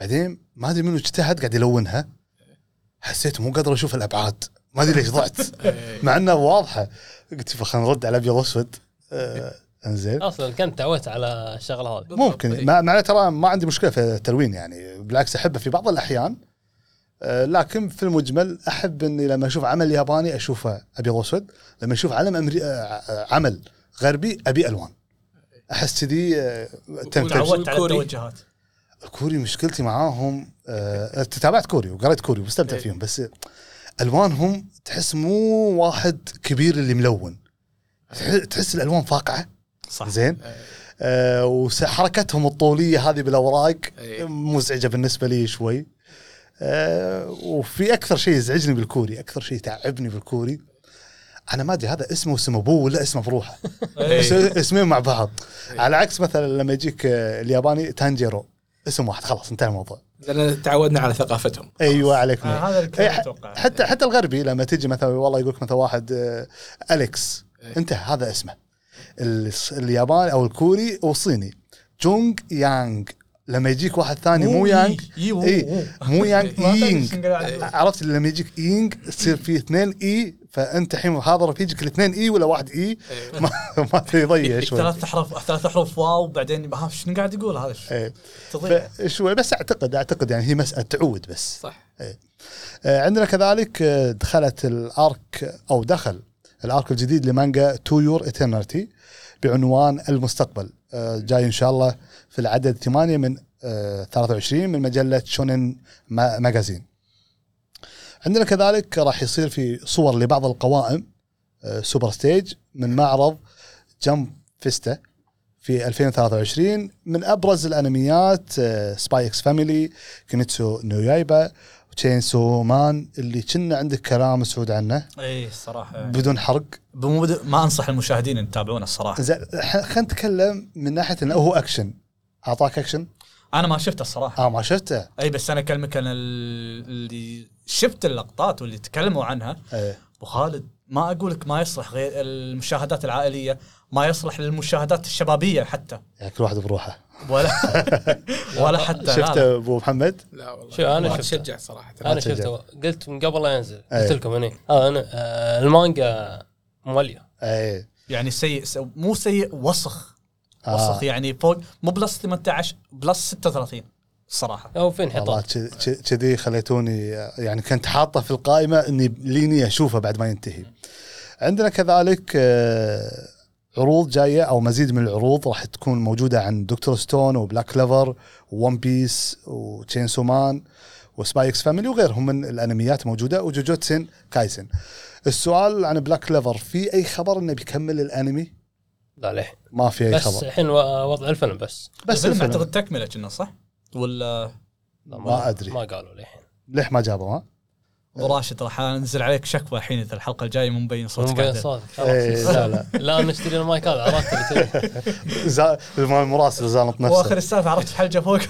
بعدين ما أدري منو اجتهد قاعد يلونها. حسيت مو قادر أشوف الأبعاد. ما أدري ليش ضعت. إيه. مع إنها واضحة. قلت خلينا نرد على الابيض وأسود. آه، إنزين. أصلا كنت تعودت على الشغلة هذه. ممكن. إيه. مع, مع ترى ما عندي مشكلة في التلوين يعني. بالعكس احبه في بعض الأحيان. آه، لكن في المجمل أحب إني لما أشوف عمل ياباني أشوفه ابيض واسود لما أشوف علم أمري... آه، عمل غربي أبي ألوان أحس كذي آه،. تعودت على. التوجهات الكوري مشكلتي معاهم آه، تابعت كوري وقريت كوري ومستمتع إيه. فيهم بس ألوانهم تحس مو واحد كبير اللي ملون تح- تحس الألوان فاقعة صح زين آه وحركتهم الطولية هذه بالأوراق إيه. مزعجة بالنسبة لي شوي آه وفي أكثر شيء يزعجني بالكوري أكثر شيء يتعبني بالكوري. أنا ما أدري هذا اسمه اسم أبوه ولا اسمه بروحه. إيه. اسمين مع بعض. على عكس مثلا لما يجيك آه، الياباني تانجيرو. اسم واحد خلاص انتهى الموضوع. لأن تعودنا على ثقافتهم. أيوه عليك. آه، هذا إيه، أتوقع. حتى حتى الغربي لما تجي مثلا والله يقول لك مثلا واحد آه، أليكس. انتهى هذا اسمه. ال- الياباني أو الكوري والصيني جونغ يانغ. لما يجيك واحد ثاني مو يانغ يو إي مو. نقول عليه. عرفت؟ لما يجيك يينغ تصير في اثنين إي فأنت الحين حاضر يجيك الاثنين إي ولا واحد إي؟ ما, ما تدري يضيع شوي. ثلاث احرف ثلاث احرف واو بعدين شنو قاعد يقول هذا؟ إيه. تضيع. شوي بس أعتقد أعتقد يعني هي مسألة تعود بس. صح. آه، عندنا كذلك آه، دخلت الأرك أو دخل الأرك الجديد لمانجا تو يور ايترناليتي بعنوان المستقبل آه، جاي إن شاء الله في العدد 8 من آه، 23 من مجلة Shonen Ma- Magazine. عندنا كذلك راح يصير في صور لبعض القوائم آه، super stage من معرض Jump Festa في 2023 من أبرز الأنميات آه، Spy x Family Kimetsu no Yaiba Chainsaw Man اللي كنا عندك كلام سعود عنه. اي الصراحه بدون حرق. بمود- ما أنصح المشاهدين إن يتابعونه الصراحه زين خلينا نتكلم من ناحية إنه هو اكشن أعطاك اكشن أنا ما شفته الصراحه آه ما شفته. اي بس أنا أكلمك أنا ال- اللي شفت اللقطات واللي تكلموا عنها. إيه. أبو خالد ما أقول لك ما يصلح غير المشاهدات العائلية ما يصلح للمشاهدات الشبابية حتى. يعني كل واحد بروحه. ولا ولا حتى. شفته أبو محمد لا والله شو أنا ما شفته. أتشجع صراحة أنا. شفته قلت من قبل لا ينزل. قلت لكم هني هذا أنا آه، المانجا مولية إيه يعني سيء مو سيء وسخ وسخ آه. يعني فوق مو plus 18 plus 36 الصراحه أو في والله انحطاط كذ- كذ- كذي خليتوني يعني كنت حاطه في القائمة إني ليني أشوفه بعد ما ينتهي. عندنا كذلك آه، عروض جاية أو مزيد من العروض راح تكون موجودة عن Dr. Stone و Black Clover وون بيس وتشين سومان وسبايكس فاميلي وغيرهم من الأنميات موجودة و Jujutsu Kaisen. السؤال عن Black Clover في أي خبر إنه بيكمل الأنمي؟ لا ليه ما في أي بس خبر الحين و- وضع الفيلم بس بس الفيلم الفيلم. أعتقد تكملة كنا صح؟ ولا لا، ما أدري. ما قالوا للحين ليش ما جابوا ها؟ ابو راشد راح أنزل عليك شكوى الحين إذا الحلقة الجاية مو مبين صوتك مبين. صوتك. إيه، لا لا. لا نشتري المايك هذا عرفت اللي المراسل زانط نفسه وآخر السالفة عرفت حلجه فوق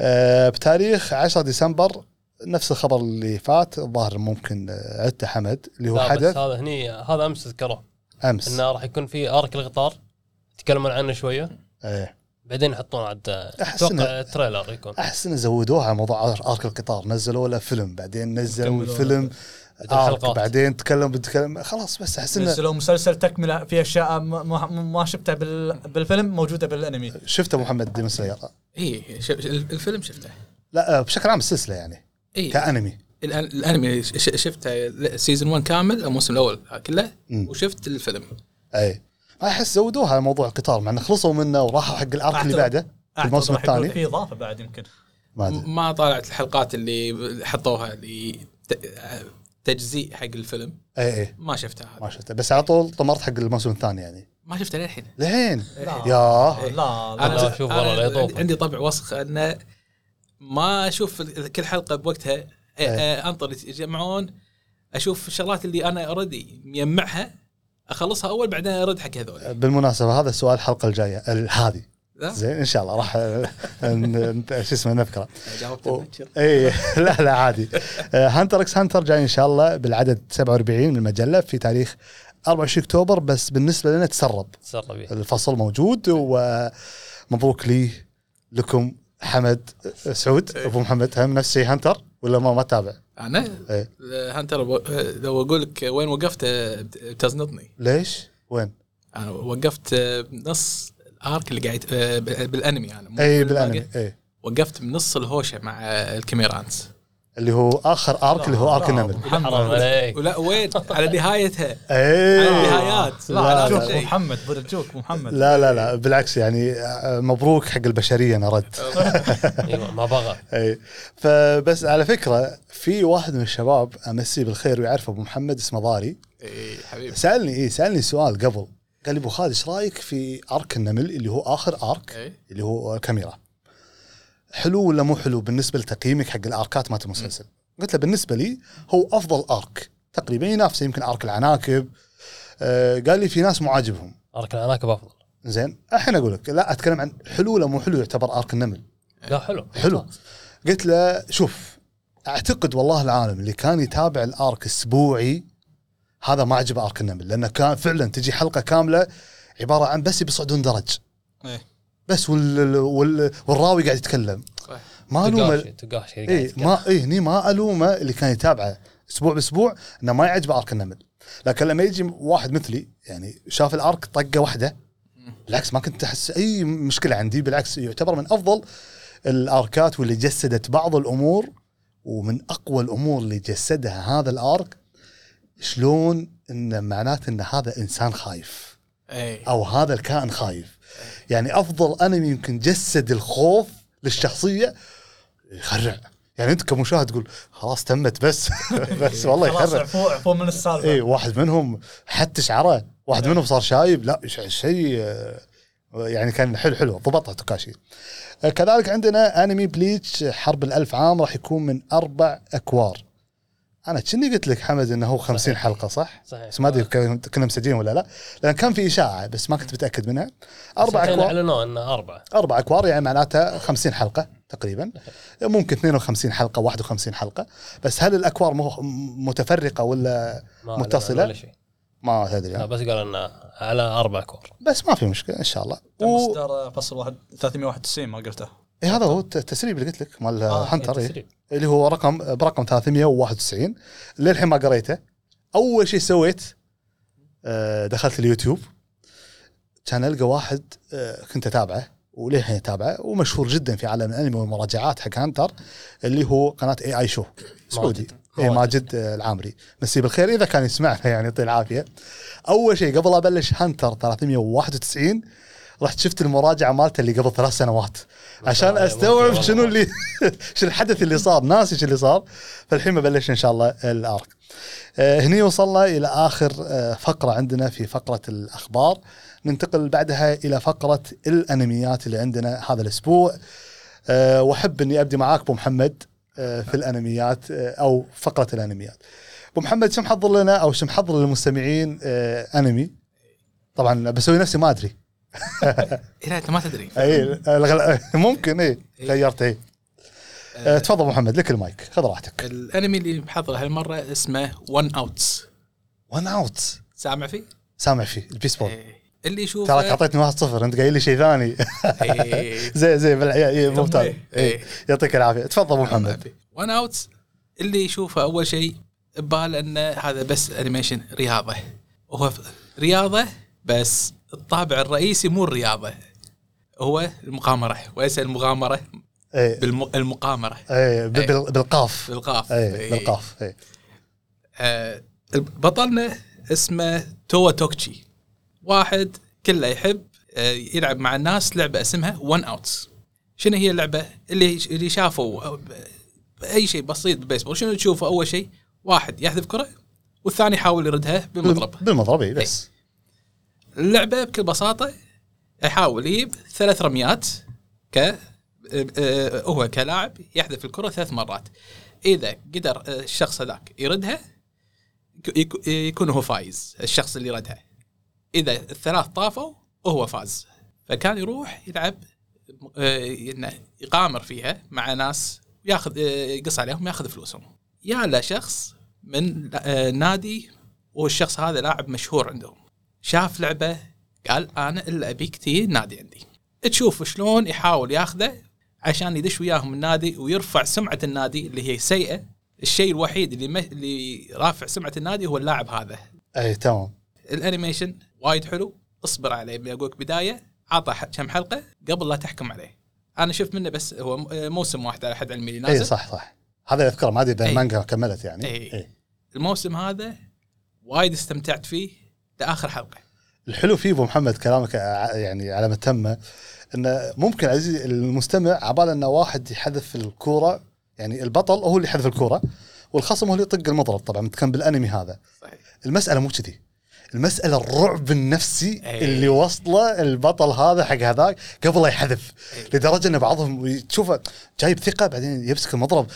آه، بتاريخ 10 ديسمبر نفس الخبر اللي فات الظاهر ممكن عدته حمد اللي هو لا بس حدث. هذا هني هذا أمس ذكروه. أمس. إنه راح يكون في أرك القطار يتكلمون عنه شوية. إيه. بعدين يحطون عاد أتوقع تريلر يكون. أحس ان زودوها على موضوع آرك القطار. نزلوا له فيلم بعدين نزلوا. الفيلم بعدين آرك. بعدين تكلم بتكلم خلاص بس أحس إنه نزلوا مسلسل تكملة في أشياء ما, ما, ما شفتها بال بالفيلم موجودة بالأنمي. شفته محمد Demon Slayer اي ش- الفيلم شفته. لا آه، بشكل عام السلسلة يعني اي كأنمي. الأنمي ش- ش- شفته season 1 كامل الموسم الأول كله. وشفت الفيلم. أي. أحس زودوها على موضوع القطار مع إنه خلصوا منه وراحوا حق ال arc اللي بعده الموسم راح يكون الثاني. في إضافة بعد يمكن. ما أدري. ما طالعت الحلقات اللي حطوها اللي تجزيء حق الفيلم. اي اي ما شفتها ما هذه شفته بس على طول طمرت حق الموسم الثاني يعني. ما شفتها للحين. لين لا. يا. لا أنا لا. لا، شوف والله. عندي طبع وسخ أنه ما أشوف كل حلقة بوقتها أ- أنطر يتجمعون أشوف الشغلات اللي أنا already مجمعها أخلصها أول بعدين أرد حق هذول بالمناسبة هذا السؤال الحلقة الجاية ال- هذه زين إن شاء الله راح آه، شو اسمه نذكره. مبكر. اي لا لا عادي آه، Hunter x Hunter جاي إن شاء الله بالعدد 47 من المجلة في تاريخ 24 أكتوبر بس بالنسبة لنا تسرب تسرب فيه الفصل موجود ومبروك لي لكم حمد آه، سعود أبو محمد هم نفس الشيء Hunter ولا ما ما تابع؟ أنا إيه. Hunter لو أقول لك وين وقفت بت- بتزنطني ليش؟ وين؟ أنا وقفت بنص ال arc اللي قاعد بالأنمي أنا اي. بالأنمي اي وقفت بنص الهوشة مع ال Chimera Ants اللي هو آخر arc اللي هو arc النمل. حرام محمد عليك. ولا وين على نهايتها. اي على النهايات. لا ابو شيء. محمد برجوك ابو محمد. لا لا لا بالعكس يعني آه، مبروك حق البشرية أنا رد. أيوه ما بغى. اي فبس على فكرة في واحد من الشباب أمسيه بالخير ويعرف أبو محمد اسمه ضاري. اي حبيبي. سألني اي سألني سؤال قبل. قال لي أبو خالد إيش رأيك في ارك النمل اللي هو آخر ارك اي اللي هو الكاميرا؟ حلو ولا مو حلو بالنسبة لتقييمك حق الأركات مالت المسلسل؟ قلت له بالنسبة لي هو أفضل أرك. تقريبا ينافسه يمكن أرك العناكب. آه قال لي في ناس مو عاجبهم أرك العناكب أفضل. زين. الحين أقول لك لا أتكلم عن حلو ولا مو حلو يعتبر أرك النمل. لا حلو. حلو. قلت له شوف أعتقد والله العالم اللي كان يتابع الأرك أسبوعي هذا ما عجبه أرك النمل لأنه كان فعلا تجي حلقة كاملة عبارة عن بس بيصعدون درج. إيه. بس وال وال والراوي قاعد يتكلم. ما ألومه تقاشي تقاشي اي ما اي هني ما ألومه اللي كان يتابعه أسبوع بأسبوع إنه ما يعجبه ارك النمل. لكن لما يجي واحد مثلي يعني شاف الارك طقة واحدة بالعكس ما كنت أحس أي مشكلة عندي بالعكس يعتبر من أفضل الأركات واللي جسدت بعض الأمور ومن أقوى الأمور اللي جسدها هذا الارك شلون إن معناته إن هذا إنسان خايف. اي أو هذا الكائن خايف. يعني أفضل انمي يمكن جسد الخوف للشخصية يخرع. يعني أنت كمشاهد تقول خلاص تمت بس. بس والله خلاص يخرع. عفو عفو من السالفه اي واحد منهم حتى شعره واحد منهم صار شايب. لا شيء آه، يعني كان حلو حلو. ضبطها توكاشي. آه، كذلك عندنا انمي بليتش حرب الألف عام راح يكون من أربع أكوار. أنا كني قلت لك حمد إنه هو 50 صحيح. حلقة صح؟ صحيح. بس ما أدري كنا مسجلين ولا لا. لأن كان في إشاعة بس ما كنت متأكد منها. أربع أكوار. أعلنوا إنه أربعة. أربع أكوار يعني معناتها 50 حلقة تقريبا. ممكن 52 حلقة 51 حلقة. بس هل الأكوار مو- متفرقة ولا ما متصلة؟ ولا شيء. ما ادري لا بس قال إنه على أربع كور بس ما في مشكلة إن شاء الله. و... فصل واحد 391 ما قلته. إيه هذا هو الت- التسريب اللي قلت لك مال آه، Hunter إيه. اللي هو رقم برقم 391 للحين ما قريته. أول شيء سويت آه، دخلت اليوتيوب. كان القى واحد آه، كنت أتابعه وللحين أتابعه ومشهور جدا في عالم الأنمي والمراجعات حق Hunter اللي هو قناة اي اي شو سعودي. اي ماجد. ماجد آه، العامري. مسيه بالخير إذا كان يسمعنا يعني يعطيه العافية. أول شيء قبل أبلش هانتر 391 رحت شفت المراجعة مالته اللي قبل ثلاث سنوات. عشان أستوعب. شنو اللي شنو الحدث اللي صار. ناسي شو اللي صار. فالحين ببلش إن شاء الله الأرك. آه، هني وصلنا إلى آخر آه، فقرة عندنا في فقرة الأخبار. ننتقل بعدها إلى فقرة الأنميات اللي عندنا هذا الأسبوع. آه، وأحب إني أبدي معاك أبو محمد في الأنميات أو فقرة الأنميات. أبو محمد شو محضر لنا أو شو محضر للمستمعين أنمي؟ طبعا بسوي نفسي ما أدري. لا أنت ما تدري. أي ممكن اي غيرت اي آه، تفضل أبو محمد لك المايك. خذ راحتك. الأنمي اللي محضره هالمرة اسمه One Outs One Out سامع فيه؟ سامع فيه البيسبول إيه. اللي يشوفه تراك أعطيتني 1 0 أنت قايل لي شيء ثاني. إيه. زي زي بالعيال إيه، ممتاز. إيه. إيه. يعطيك العافية. تفضل ابو محمد One Outs اللي يشوفه أول شيء بباله إنه هذا بس animation رياضة. وهو رياضة بس. الطابع الرئيسي مو الرياضة. هو المقامره وليس المغامره إيه. بالمقامره إيه ب- بال- بالقاف. بالقاف. إيه إيه. بالقاف إيه. آه، بطلنا اسمه توا توكتشي. واحد كله يحب آه، يلعب مع الناس لعبة اسمها One Outs شنو هي اللعبة؟ اللي اللي شافوا أي شيء بسيط بالبيسبول. شنو تشوفه؟ أول شيء واحد يحذف كرة والثاني يحاول يردها بالمضرب. بالمضرب اي بس. اللعبة بكل بساطة يحاول يجيب ثلاث رميات ك آه، آه، هو كلاعب يحذف الكرة ثلاث مرات. إذا قدر آه، الشخص هذاك يردها يك- يك- يكون هو فايز الشخص اللي ردها إذا الثلاث طافوا وهو فاز. فكان يروح يلعب إنه يقامر فيها مع ناس ياخذ يقص عليهم ياخذ فلوسهم. يا له شخص من نادي والشخص هذا لاعب مشهور عندهم. شاف لعبة قال أنا إلا ابيك تي النادي عندي. تشوف شلون يحاول ياخذه عشان يدش وياهم النادي ويرفع سمعة النادي اللي هي سيئة. الشيء الوحيد اللي ما اللي رافع سمعة النادي هو اللاعب هذا. أي تمام. ال animation وايد حلو. اصبر عليه بقولك بداية. عطى كم حلقة قبل لا تحكم عليه. أنا شفت منه بس هو م- موسم واحد على حد علمي اللي إي نازل. صح صح. هذا اللي أذكره ما أدري إذا. المانجا كملت يعني. إيه. إيه. الموسم هذا وايد استمتعت فيه. لاخر حلقة. الحلو فيه أبو محمد كلامك ع- يعني على ما تمه انه ممكن عزيزي المستمع عباله انه واحد يحذف الكورة يعني البطل هو اللي يحذف الكورة والخصم هو اللي يطق المضرب طبعا كان بالأنمي هذا. صحيح. المسألة مو كذي. المسألة الرعب النفسي إيه. اللي وصله البطل هذا حق هذاك قبل لا يحذف. إيه. لدرجة إن بعضهم تشوفه جايب ثقة بعدين يمسك المضرب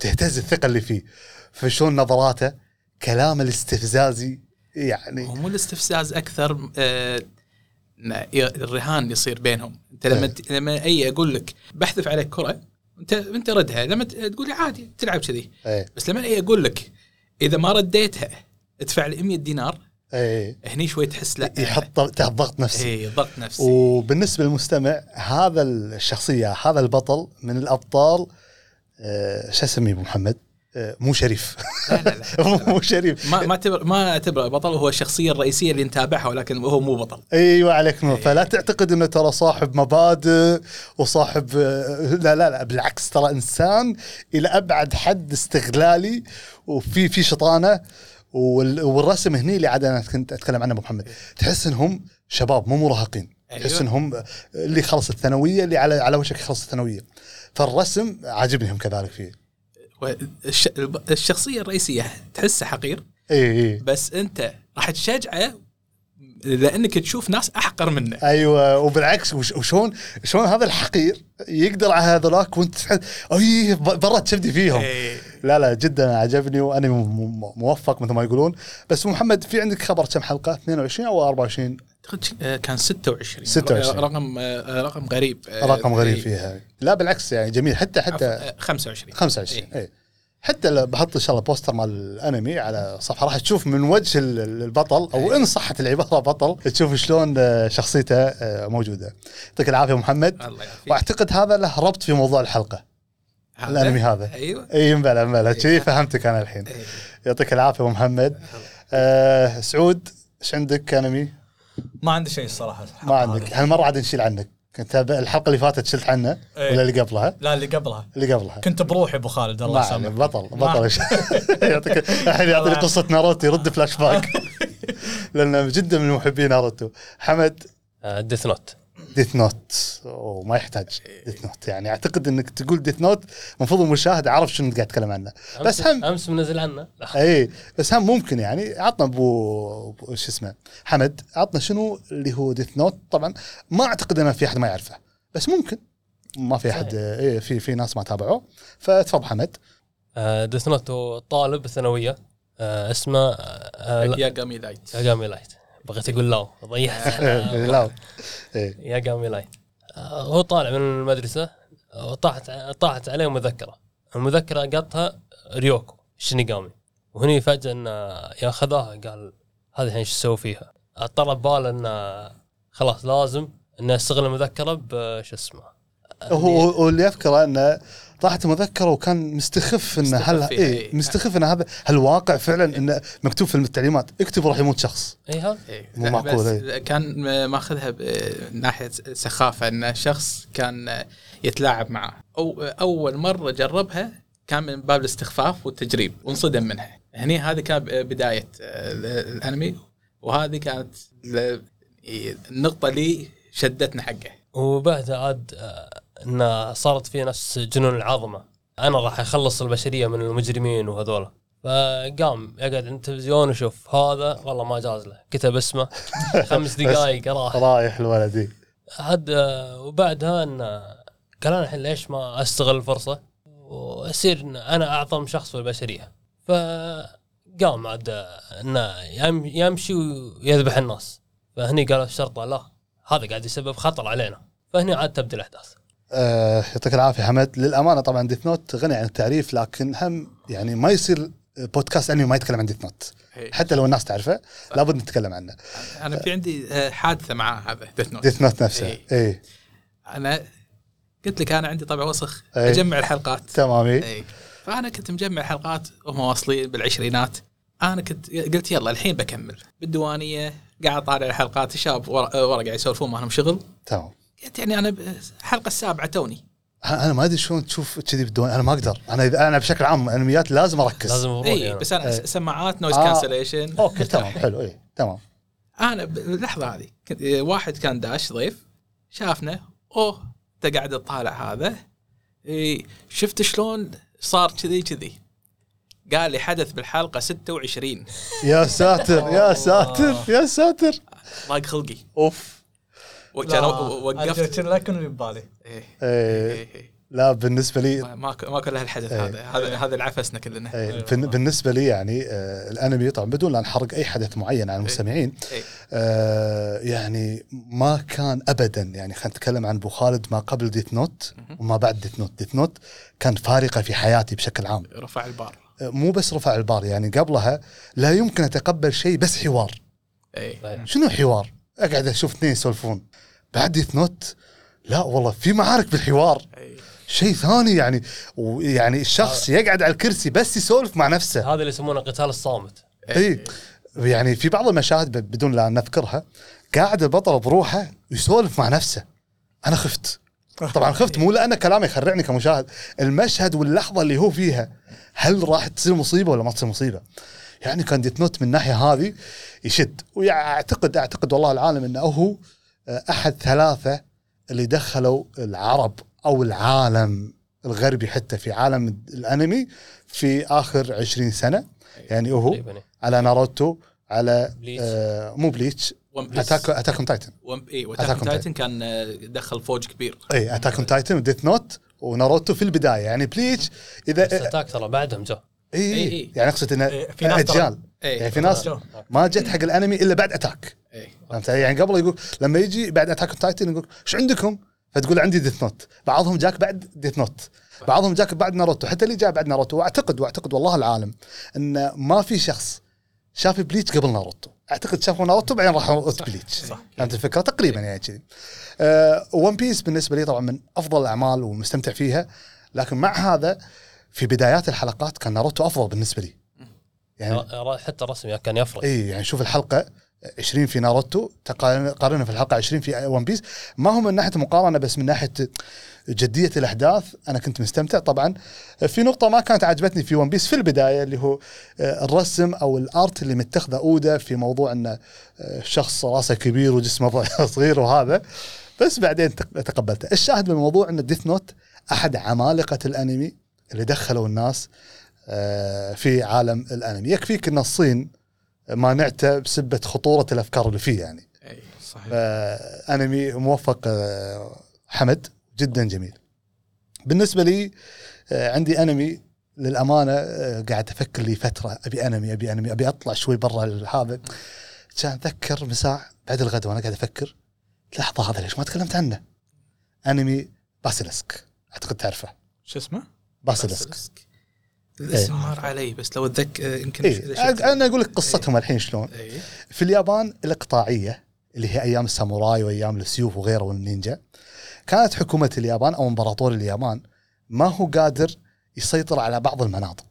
تهتز الثقة اللي فيه. فشلون نظراته؟ كلامه الاستفزازي يعني. هو مو الاستفزاز أكثر آه الرهان يصير بينهم. أنت لما إيه. ت- لما أي أقول لك بحذف عليك كرة انت أنت ردها. لما تقول لي عادي تلعب كذي. إيه. بس لما أي أقول لك إذا ما رديتها ادفع لي 100 دينار إيه. هني شوي تحس لا. يحط تحت ضغط نفسي. اي ضغط نفسي. وبالنسبة للمستمع هذا الشخصية هذا البطل من الأبطال آه، شو اسميه أبو محمد؟ مو شريف. لا لا لا مو شريف. ما ما اعتبر ما اعتبره بطل هو الشخصية الرئيسية اللي نتابعها ولكن هو مو بطل. أيوه عليك نور. فلا تعتقد إنه ترى صاحب مبادئ وصاحب آه، لا لا لا بالعكس ترى إنسان إلى أبعد حد استغلالي وفي في شطانة وال- والرسم هني اللي عاد أنا كنت أتكلم عنه أبو محمد. تحس إنهم شباب مو مراهقين. أيوة. تحس إنهم اللي خلص الثانوية اللي على على وشك يخلص الثانوية. فالرسم عاجبني هم كذلك فيه. الشخصية الرئيسية تحسه حقير. اي اي بس أنت راح تشجعه لأنك تشوف ناس أحقر منه. أيوه وبالعكس وش- وشون شلون هذا الحقير يقدر على هذولاك وأنت تحس أي برا تشبدي فيهم. إيه. لا لا جدا عجبني وأنا موفق مثل ما يقولون. بس محمد في عندك خبر كم حلقة؟ 22 أو 24 أعتقد ش- آه، كان 26 26. رقم آه، رقم غريب. آه، رقم غريب إيه. فيها. لا بالعكس يعني جميل. حتى حتى آه، 25 25 إيه. اي حتى لو بحط إن شاء الله بوستر مال الأنمي على صفحة راح تشوف من وجه ال- ال- البطل أو إن صحت العبارة بطل تشوف شلون آه، شخصيته آه، موجودة. يعطيك العافية محمد. الله وأعتقد هذا له ربط في موضوع الحلقة. هذا- الأنمي هذا. أيوه. إي مبلى مبلى كذي فهمتك أنا الحين. إيه. يعطيك العافية أبو محمد. آه سعود إيش عندك أنمي؟ ما عندي شيء الصراحة. ما عندك. هالمرة عاد نشيل عنك. كنت الحلقة اللي فاتت شلت عنه إيه. ولا اللي قبلها؟ لا اللي قبلها. اللي قبلها. كنت بروحي أبو خالد الله يسامحك. بطل بطل. يعطيك الحين يعطيني قصة ناروتو يرد فلاش باك لأنه جدا من محبي ناروتو. حمد. Death Note Death Note أوه ما يحتاج Death Note يعني أعتقد إنك تقول Death Note المفروض المشاهد عارف شنو قاعد تتكلم عنه. بس هم أمس منزل عنه. إي بس هم ممكن يعني عطنا أبو أبو- شو اسمه حمد عطنا شنو اللي هو Death Note طبعا ما أعتقد ان في أحد ما يعرفه بس ممكن. ما في أحد إيه في في ناس ما تابعوه. فتفضل حمد. Death Note هو طالب الثانويه آه، اسمه آه، لا- يا جامي لايت ياغامي لايت بغيت أقول لاو ضيعت. لا إيه. ياغامي لايت آه، هو طالع من المدرسة وطاحت طاحت عليه مذكرة. المذكرة قطها ريوك شينيغامي وهني فجأة إنه ياخذها قال هذه الحين شو أسوي فيها؟ اضطر بباله إنه خلاص لازم إنه يستغل المذكرة بش اسمه؟ هو هو اللي يذكره إنه طاحت مذكرة وكان مستخف إنه هل مستخف فيها، إيه إيه. مستخف ان هذا هل واقع فعلا إنه مكتوب في التعليمات اكتب راح يموت شخص. اي هذا إيه. مو لا، معقول، إيه. كان ماخذها بناحيه سخافة إن شخص كان يتلاعب معه. أو أول مرة جربها كان من باب الاستخفاف والتجريب وانصدم منها. هني هذه كانت بداية الأنمي وهذه كانت النقطه اللي شدتنا حقه وبعدها عاد انه صارت في نفس جنون العظمة. أنا راح أخلص البشرية من المجرمين وهذولا. فقام يقعد عند التلفزيون ويشوف هذا والله ما جاز له. كتب اسمه. خمس دقائق قراه رايح الولدي عاد وبعدها انه قال أنا الحين ليش ما أستغل الفرصة؟ وأصير إن أنا أعظم شخص في البشرية. فقام عاد انه يم- يمشي ويذبح الناس. فهني قالوا الشرطة لا هذا قاعد يسبب خطر علينا. فهني عاد تبدا الأحداث. آه، يعطيك العافية حمد. للأمانة طبعا Death Note غني عن التعريف لكن هم يعني ما يصير بودكاست انمي ما يتكلم عن Death Note إيه. حتى لو الناس تعرفه لابد نتكلم عنه. أنا في عندي آه، حادثة مع هذا Death Note Death Note نفسه. إيه. اي أنا قلت لك أنا عندي طبع وسخ إيه. أجمع الحلقات. تمام. إيه. اي فأنا كنت مجمع حلقات وهم واصلين بالعشرينات. أنا كنت قلت يلا الحين بكمل. بالديوانية قاعد طالع الحلقات الشباب ورا ورا قاعد يسولفون ما لهم شغل. تمام. يعني أنا الحلقة السابعة توني. أنا أنا ما أدري شلون تشوف كذي بالديوان أنا ما أقدر. أنا اذا أنا بشكل عام أنميات لازم أركز. لازم إي أنا. بس أنا. س- سماعات noise آه. cancellation okay تمام حلو إي تمام. أنا باللحظه هذه. واحد كان داش ضيف شافنا أوه انت قاعد تطالع هذا. إيه شفت شلون صار كذي كذي؟ قال لي حدث بالحلقة 26 يا ساتر يا ساتر يا ساتر. ضاق خلقي. أوف. وكان وقفت. لا يكون ببالي. إيه. إيه. إيه. إيه. لا بالنسبة لي ما- ماكو الا هالحدث إيه. هذا. هذا هذا اللي عفسنا كلنا. إيه، بالن- بالنسبة لي يعني آه الأنمي طبعا بدون لا نحرق أي حدث معين على المستمعين إيه. آه يعني ما كان ابدا. يعني خلينا نتكلم عن أبو خالد ما قبل Death Note وما بعد Death Note Death Note كان فارقة في حياتي بشكل عام. رفع البار. آه مو بس رفع البار يعني قبلها لا يمكن أتقبل شيء بس حوار. اي شنو حوار؟ أقعد أشوف اثنين يسولفون. بعد Death Note لا والله في معارك بالحوار. شيء ثاني يعني ويعني الشخص يقعد على الكرسي بس يسولف مع نفسه. هذا اللي يسمونه قتال الصامت. إي. يعني في بعض المشاهد بدون لا نذكرها قاعد البطل بروحه يسولف مع نفسه. أنا خفت. طبعا خفت مو لأن كلامه يخرعني كمشاهد. المشهد واللحظة اللي هو فيها هل راح تصير مصيبة ولا ما تصير مصيبة؟ يعني كان ديت نوت من الناحيه هذه يشد. واعتقد أعتقد والله العالم إنه هو أحد ثلاثة اللي دخلوا العرب أو العالم الغربي حتى في عالم الأنمي في آخر 20 سنة. يعني هو على ناروتو على Bleach. آه مو Bleach Attack Attack on Titan اي on Titan كان آه، دخل فوج كبير. اي Attack on Titan و Death Note وناروتو في البداية. يعني Bleach اذا Attack ترى بعدهم جو. اي إي، اي إي. يعني أقصد انه إي، في ناس اجيال إي. يعني في ناس. ما جت حق الأنمي إلا بعد Attack. فهمت؟ يعني قبل يقول لما يجي بعد Attack Titan يقول إيش عندكم؟ فتقول عندي Death Note. بعضهم جاك بعد Death Note. بعضهم جاك بعد ناروتو. حتى اللي جاء بعد ناروتو واعتقد وأعتقد والله العالم إن ما في شخص شاف Bleach قبل ناروتو. أعتقد شافوا ناروتو بعدين راحوا Bleach. فهمت الفكرة؟ تقريبا يعني كذي أه One Piece بالنسبة لي طبعا من أفضل الأعمال ومستمتع فيها. لكن مع هذا في بدايات الحلقات كان ناروتو أفضل بالنسبة لي. يعني حتى الرسم كان يفرق. اي يعني شوف الحلقة 20 في ناروتو قارنها في الحلقة 20 في One Piece ما هو من ناحية مقارنه بس من ناحية جدية الأحداث أنا كنت مستمتع. طبعا في نقطة ما كانت عجبتني في One Piece في البداية اللي هو آه، الرسم أو ال art اللي متخذة اودا في موضوع انه آه، شخص راسه كبير وجسمه صغير وهذا. بس بعدين تق- تقبلته. الشاهد بالموضوع إن Death Note أحد عمالقة الأنمي. اللي دخلوا الناس آه، في عالم الأنمي. يكفيك إن الصين مانعته بسبة خطورة الأفكار اللي فيه يعني. أي صحيح. آه، أنمي موفق آه، حمد جدا جميل. بالنسبة لي عندي أنمي للأمانة قاعد أفكر لي فترة أبي أنمي أبي أنمي أبي أطلع شوي برا هذا كان اتذكر مساء بعد الغداء وأنا قاعد أفكر لحظة هذا ليش ما تكلمت عنه؟ أنمي Basilisk أعتقد تعرفه. شو اسمه؟ Basilisk الاسم مر علي بس لو أتذكر يمكن إيه أنا أقول لك قصتهم الحين شلون. إيه. في اليابان الاقطاعيه اللي هي أيام الساموراي وأيام السيوف وغيره والنينجا كانت حكومة اليابان أو إمبراطور اليابان ما هو قادر يسيطر على بعض المناطق.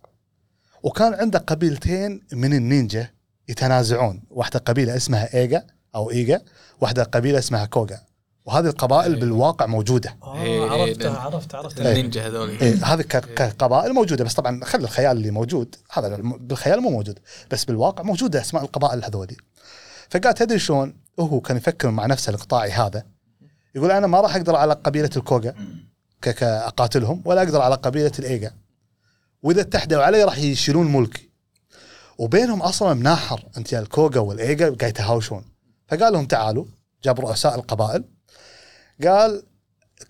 وكان عنده قبيلتين من النينجا يتنازعون. واحدة قبيلة اسمها إيجا أو إيجا واحدة قبيلة اسمها كوغا وهذه القبائل إيه. بالواقع موجودة. آه إيه، عرفتها إيه. عرفت عرفت. إيه. النينجا هذول إيه هذه ك- كقبائل موجودة بس طبعا خلي الخيال اللي موجود هذا بالخيال مو موجود بس بالواقع موجودة أسماء القبائل هذولي. فقال تدري شلون هو كان يفكر مع نفسه الاقطاعي هذا يقول أنا ما راح أقدر على قبيلة الكوغا اقاتلهم ولا أقدر على قبيلة الايجا وإذا اتحدوا علي راح يشيلون ملكي وبينهم أصلا مناحر أنت يا الكوغا والايجا قاعد يتهاوشون. فقال لهم تعالوا جاب رؤساء القبائل قال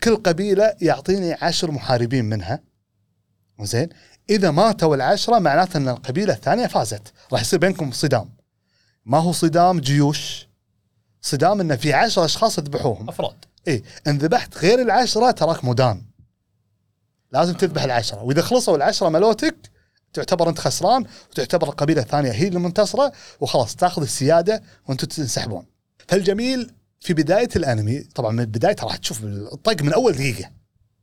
كل قبيلة يعطيني عشر محاربين منها. زين؟ إذا ماتوا العشرة معناته أن القبيلة الثانية فازت. راح يصير بينكم صدام. ما هو صدام؟ جيوش. صدام انه في عشرة أشخاص ذبحوهم. أفراد. اي إن ذبحت غير العشرة تراك مدان. لازم تذبح العشرة. وإذا خلصوا العشرة ملوتك تعتبر أنت خسران وتعتبر القبيلة الثانية هي المنتصرة وخلاص تأخذ السيادة وأنتم تنسحبون. فالجميل في بداية الأنمي طبعا من بدايته راح تشوف الطق من أول دقيقة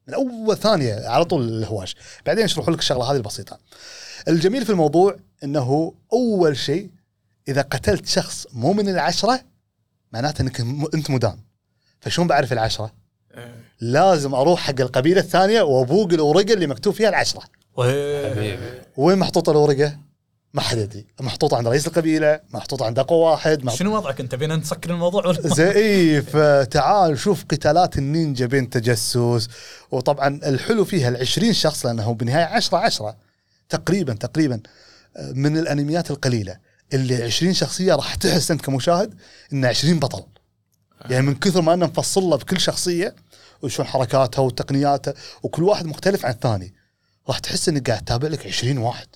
من أول ثانية على طول الهواش بعدين يشرحوا لك الشغلة هذه البسيطة الجميل في الموضوع إنه أول شيء إذا قتلت شخص مو من العشرة معناته إنك م- أنت مدان فشلون بعرف العشرة؟ إيه. لازم أروح حق القبيلة الثانية وأبوق الورقه اللي مكتوب فيها العشرة. وين محطوطه الورقه؟ ما حد يدري. محطوطه عند رئيس القبيلة محطوطه عند أقوى واحد محطوطة شنو وضعك أنت؟ بينا نسكر الموضوع ولا زي اي فتعال شوف قتالات النينجا بين تجسس وطبعا الحلو فيها ال 20 شخص لأنه بالنهاية 10 10 تقريبا تقريبا من الأنميات القليلة. اللي 20 شخصية راح تحس أنت كمشاهد انه 20 بطل. يعني من كثر ما انه مفصل له بكل شخصية وشلون حركاتها وتقنياتها وكل واحد مختلف عن الثاني راح تحس إنك قاعد تتابع لك 20 واحد.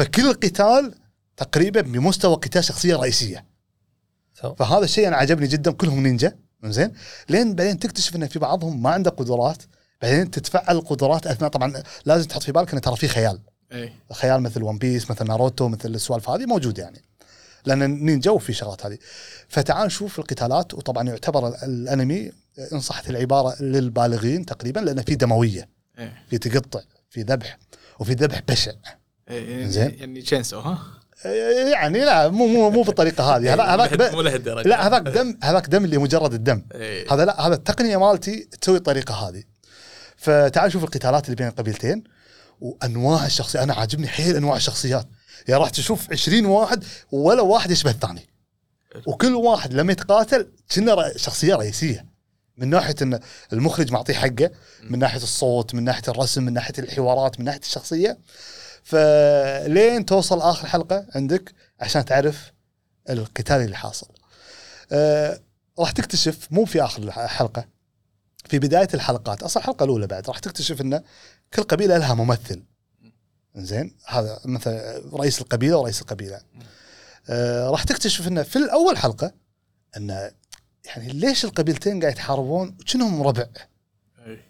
فكل قتال تقريبا بمستوى قتال شخصية رئيسية. فهذا الشيء أنا عجبني جدا كلهم نينجا. زين لين بعدين تكتشف إن في بعضهم ما عنده قدرات. بعدين تتفعل القدرات أثناء. طبعا لازم تحط في بالك انه ترى في خيال. إيه. خيال مثل One Piece مثل ناروتو مثل السوالف هذه موجود يعني. لأن النينجا وفي شغلات هذه. فتعال نشوف القتالات. وطبعا يعتبر ال- الأنمي إن صحت العبارة للبالغين تقريبا لأن في دموية. إيه. في تقطع في ذبح وفي ذبح بشع. زين. يعني تشينسو ها؟ يعني لا مو مو مو بالطريقة هذه. هذا- هذاك مو لهالدرجة. لا هذاك دم هذاك دم اللي مجرد الدم. إيه. هذا لا هذا التقنية مالتي تسوي الطريقة هذه. فتعال شوف القتالات اللي بين القبيلتين وأنواع الشخصيات. أنا عاجبني حيل أنواع الشخصيات. يعني راح تشوف 20 واحد ولا واحد يشبه الثاني. وكل واحد لما يتقاتل كنا شخصية رئيسية. من ناحية إن المخرج معطيه حقه من ناحية الصوت من ناحية الرسم من ناحية الحوارات من ناحية الشخصية. فلين توصل آخر حلقة عندك عشان تعرف القتال اللي حاصل. آه راح تكتشف مو في آخر الحلقة في بداية الحلقات أصلا الحلقة الأولى بعد راح تكتشف إن كل قبيلة لها ممثل. زين؟ هذا مثلا رئيس القبيلة ورئيس القبيلة. آه راح تكتشف انه في الأول حلقة انه يعني ليش القبيلتين قاعد يتحاربون وكأنهم ربع؟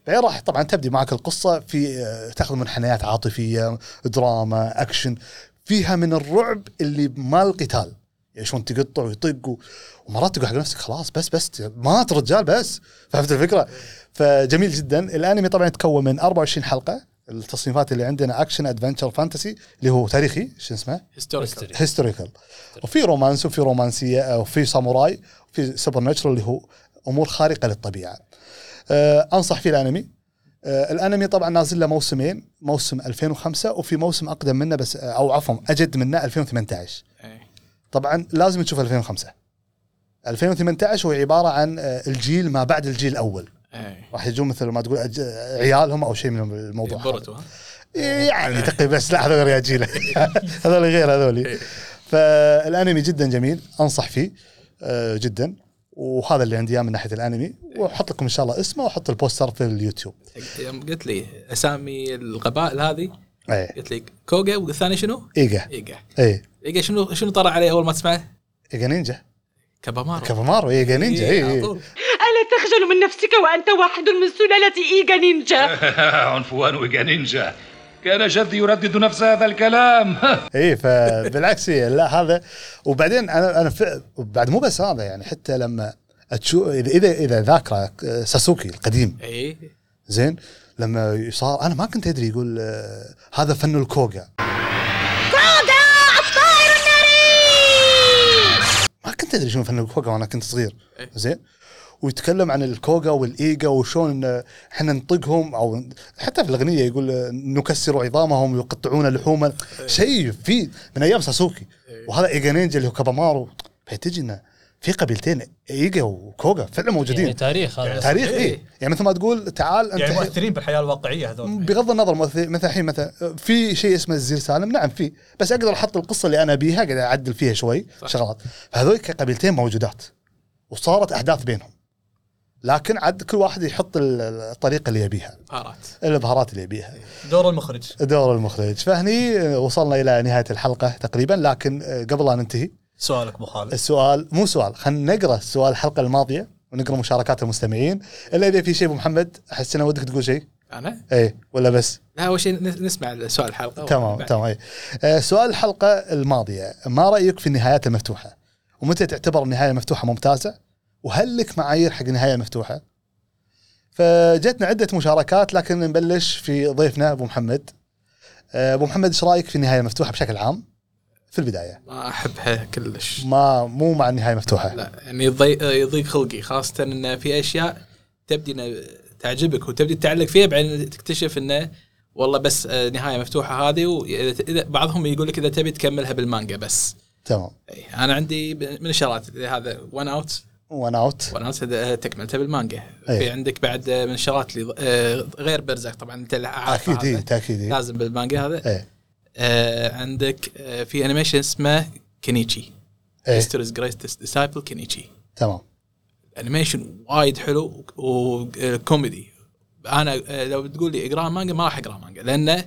بعدين راح طبعا تبدي معك القصة في آه، تأخذ منحنيات عاطفية دراما أكشن فيها من الرعب اللي مال القتال. يعني شلون تقطع ويطق و- ومرات تقول حق نفسك خلاص بس بس مات رجال بس. فهمت الفكرة؟ فجميل جدا. الأنمي طبعا يتكون من 24 حلقة. التصنيفات اللي عندنا action adventure fantasy اللي هو تاريخي شو اسمه؟ historical historical وفي romance وفي رومانسية وفي ساموراي وفي supernatural اللي هو أمور خارقة للطبيعة. آه أنصح فيه الأنمي. آه الأنمي طبعا نازل له موسمين، موسم 2005 وفي موسم أقدم منه بس آه أو عفوا أجد منه 2018. إيه. طبعا لازم تشوف 2005. 2018 هو عبارة عن آه الجيل ما بعد الجيل الأول. إيه. راح يجون مثل ما تقول عيالهم أو شيء من الموضوع ها يعني تقريبا بس لا هذول غير ياجيله هذول غير هذول فالأنمي جدا جميل أنصح فيه آه، جدا وهذا اللي عندي إياه من ناحية الأنمي وأحط لكم إن شاء الله اسمه وأحط ال poster في اليوتيوب. يوم قلت لي أسامي القبائل هذه إيه. قلت لي كوغا والثاني شنو؟ إيجا. إيجا. إيه. إيجا شنو شنو طلع عليه أول ما تسمعه؟ إيجا نينجا. كابامارو. كافامارو إيجا نينجا إيه، إيه. على إيه طول. ألا تخجل من نفسك وأنت واحد من سلالة إيجا نينجا؟ عنفوان ويجا نينجا. كان جدي يردد نفس هذا الكلام. إيه فبالعكس لا هذا وبعدين أنا أنا بعد مو بس هذا يعني حتى لما تشوف إذا إذا إذا ذاكره ساسوكي القديم. اي زين لما صار أنا ما كنت أدري يقول آه، هذا فن الكوغا. ما كنت أدري شنو فن الكوغا وأنا كنت صغير. إيه. زين ويتكلم عن الكوغا والإيجا وشلون إن إحنا نطقهم أو حتى في الأغنية يقول نكسر عظامهم ويقطعون لحوما شيء في من أيام ساسوكي. وهذا إيجا نينجا اللي هو كابامارو. فتجي انه في قبيلتين إيجا وكوغا فعلا موجودين. يعني تاريخ هذا. تاريخ إيه. إيه. يعني مثل ما تقول تعال أنت يعني مؤثرين بالحياة الواقعية هذول. بغض النظر مثلا الحين مثلا في شيء اسمه الزير سالم. نعم في. بس أقدر أحط القصة اللي أنا ابيها أقدر أعدل فيها شوي. صح. شغلات. فهذول كقبيلتين موجودات. وصارت أحداث بينهم. لكن عاد كل واحد يحط ال- الطريقة اللي يبيها. بهارات البهارات اللي يبيها. دور المخرج. دور المخرج. فهني وصلنا إلى نهاية الحلقة تقريبا لكن قبل لا ننتهي. سؤالك أبو خالد. السؤال مو سؤال خلينا نقرأ سؤال الحلقة الماضية ونقرأ مشاركات المستمعين. إلا إذا في شيء أبو محمد أحس إنه ودك تقول شيء؟ أنا؟ إيه ولا بس؟ لا أول شيء نس- نسمع سؤال الحلقة تمام تمام أي. آه، سؤال الحلقة الماضية. ما رأيك في النهايات المفتوحة؟ ومتى تعتبر النهاية المفتوحه ممتازة؟ وهل لك معايير حق النهايه المفتوحه؟ فجتنا عدة مشاركات لكن نبلش في ضيفنا أبو محمد. آه، أبو محمد إيش رأيك في النهايه المفتوحه بشكل عام؟ في البداية ما أحبها كلش ما مو مع النهايه المفتوحه لا يعني يضيق يضيق خلقي خاصة إن في أشياء تبدي تعجبك وتبدي تعلق فيها بعدين تكتشف إنه والله بس آه، نهاية مفتوحة هذه وإذا بعضهم يقول لك إذا تبي تكملها بالمانجا بس تمام أي، أنا عندي من الشغلات هذا One Outs One Outs One Outs هذا تكملتها بالمانجا. أي. في عندك بعد من الشغلات اللي آه، غير Berserk طبعا أنت. إيه، تأكيد إيه. لازم بالمانجا هذا. إيه. آه، عندك آه، في animation اسمه Kenichi. History's Greatest Disciple Kenichi. تمام. animation وايد حلو وكوميدي أنا آه، لو بتقول لي إقرأ مانجا ما راح أقرأ مانجا لأن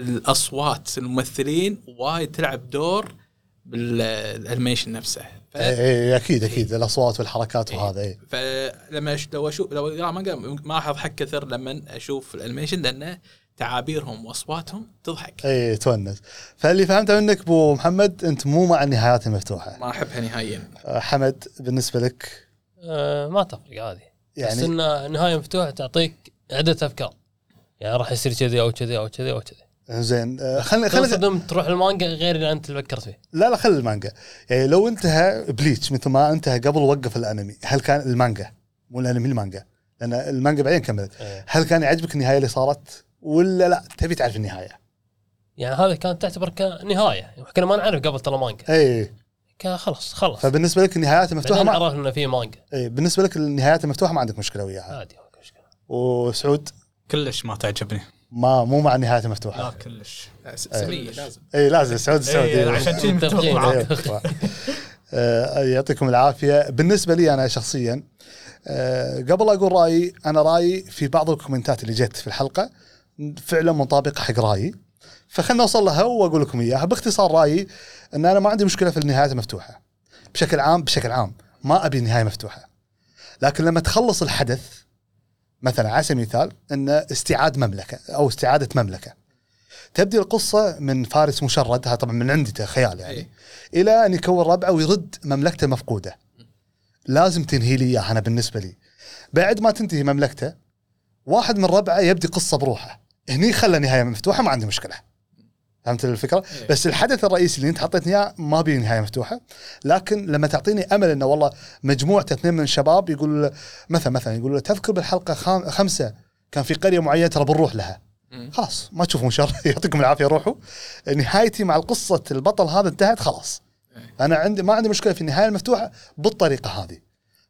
الأصوات الممثلين وايد تلعب دور بال animation نفسه. ف... إيه، إيه، أكيد أكيد الأصوات والحركات وهذا إيه. فلما. لو أشوف لو اقرا مانجا ما راح اضحك كثر لما أشوف ال animation لأن تعابيرهم وأصواتهم تضحك. اي تونس. فاللي فهمته منك أبو محمد أنت مو مع النهايات المفتوحة. ما أحبها نهائيا. آه، حمد بالنسبة لك؟ آه ما تفرق عادي. يعني بس ان النهايه مفتوحة تعطيك عدة أفكار. يعني راح يصير كذي أو كذي أو كذي أو كذي. زين. آه، خلينا خلينا تنصدم تروح المانجا غير اللي انت فكرت فيه. لا لا خلي المانجا. يعني لو انتهى Bleach مثل ما انتهى قبل وقف الانمي هل كان المانجا؟ مو الانمي المانجا. لأن المانجا بعدين كملت. إيه. هل كان يعجبك النهاية اللي صارت؟ ولا لا؟ تبي تعرف النهاية. يعني هذا كانت تعتبر كنهاية. كنا ما نعرف قبل ترى مانجا. اي كان خلاص خلاص. فبالنسبة لك النهايات المفتوحه ما عرفنا إنه في مانجا. اي بالنسبة لك النهايات المفتوحه ما عندك مشكلة وياها. عادي مشكلة. وسعود؟ كلش ما تعجبني. ما مو مع لا المفتوحه كلش. لا، س- سميه لازم. إي لازم سعود سعود إيه. عشان كذي متفقين. آه، يعطيكم العافية. بالنسبة لي أنا شخصيا آه، قبل أقول رأيي أنا رأيي في بعض الكومنتات اللي جت في الحلقة فعلا مطابقة حق رأيي. فخلنا اوصل لها وأقول لكم إياها. باختصار رأيي إن أنا ما عندي مشكلة في النهايات المفتوحه بشكل عام بشكل عام ما أبي نهاية مفتوحة. لكن لما تخلص الحدث مثلا على سبيل المثال إن استعاد مملكة أو استعادة مملكة. تبدي القصة من فارس مشرد هذا طبعا من عندي خيال يعني إيه. إلى أن يكون ربعه ويرد مملكته المفقوده لازم تنهي لي إياها أنا بالنسبة لي. بعد ما تنتهي مملكته واحد من ربعه يبدي قصة بروحه. هني خلى نهاية مفتوحة ما عندي مشكلة. فهمت الفكرة؟ إيه. بس الحدث الرئيسي اللي أنت حطيتني إياه ما بي نهاية مفتوحة لكن لما تعطيني أمل إنه والله مجموعة اثنين من الشباب يقول مثلا مثلا يقول تذكر بالحلقة خام خمسة كان في قرية معينة ترى بنروح لها. خلاص ما تشوفون شر يعطيكم العافية روحوا نهايتي مع القصة البطل هذا انتهت خلاص أنا عندي ما عندي مشكلة في النهاية المفتوحة بالطريقة هذه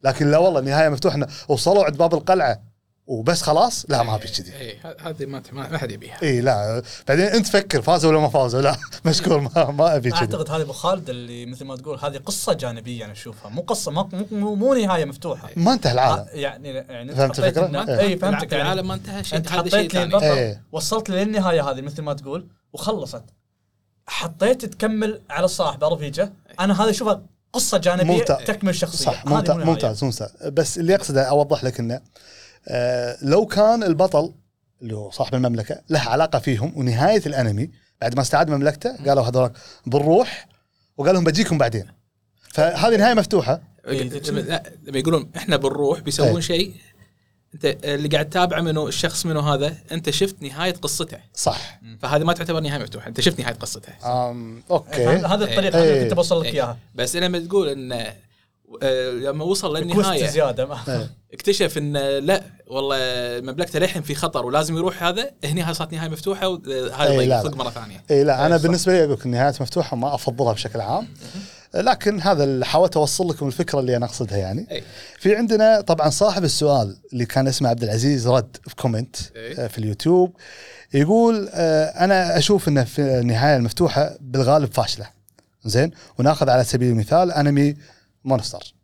لكن لا والله النهاية مفتوحة وصلوا عند باب القلعة وبس خلاص؟ لا ما ابي كذي. اي هذه ما ما ما حد يبيها. اي لا. بعدين أنت فكر فازوا ولا ما فازوا لا مشكور ما, ما أبي كذي. أعتقد هذه أبو خالد اللي مثل ما تقول هذه قصة جانبية أنا أشوفها. مو قصة مو مو, مو نهاية مفتوحة. ما انتهى العالم. آه، يعني يعني فهمت إيه. اي فهمتك يعني العالم ما انتهى شيء أنت حطيت لي البطل إيه. وصلت لي للنهاية هذه مثل ما تقول وخلصت. حطيت تكمل على الصاحب رفيجه أنا هذا أشوفها قصة جانبية ممتاز. تكمل الشخصيه صح ممتاز. ممتاز ممتاز. بس اللي أقصده أوضح لك إنه لو كان البطل اللي هو صاحب المملكة له علاقة فيهم ونهاية الأنمي بعد ما استعاد مملكته قالوا هذول بنروح وقال لهم بجيكم بعدين. فهذه نهاية مفتوحة. إيه، لما لا، لما يقولون إحنا بنروح بيسوون إيه. شيء أنت اللي قاعد تتابعه منه الشخص منه هذا أنت شفت نهاية قصته. صح. فهذه ما تعتبر نهاية مفتوحة أنت شفت نهاية قصته. Okay. هذه الطريقة إيه. اللي كنت بوصل لك إيه. إياها. بس لما تقول إن آه، لما وصل للنهاية زيادة ما-. اكتشف إن لا والله مملكته للحين في خطر ولازم يروح هذا هني هاي صارت نهاية مفتوحة وهذا إيه، لا، يطق لا. مرة ثانية إي لا أنا صح. بالنسبة لي أقول لك النهايات مفتوحة ما أفضلها بشكل عام لكن هذا اللي حاولت أوصل لكم الفكرة اللي أنا أقصدها يعني أي. في عندنا طبعا صاحب السؤال اللي كان اسمه عبد العزيز رد في comment أي. آه، في اليوتيوب يقول آه، أنا أشوف إن في النهاية المفتوحة بالغالب فاشلة زين وناخذ على سبيل المثال أنمي Monster.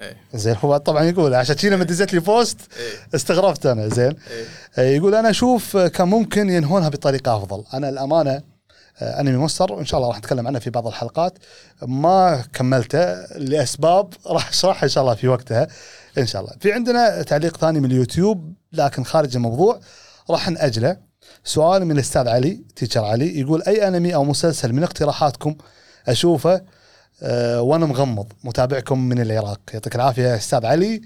إيه. زين هو طبعا يقول عشان كذا لما دزت لي post إيه. استغربت أنا زين. إيه. آه، يقول أنا أشوف كان ممكن ينهونها بطريقة أفضل. أنا الأمانة أنمي Monster وإن شاء الله راح نتكلم عنه في بعض الحلقات. ما كملته لأسباب راح أشرحها إن شاء الله في وقتها. إن شاء الله. في عندنا تعليق ثاني من اليوتيوب لكن خارج الموضوع. راح نأجله. سؤال من الأستاذ علي teacher علي يقول أي أنمي أو مسلسل من اقتراحاتكم أشوفه أه وأنا مغمض متابعكم من العراق. يعطيك العافية أستاذ علي.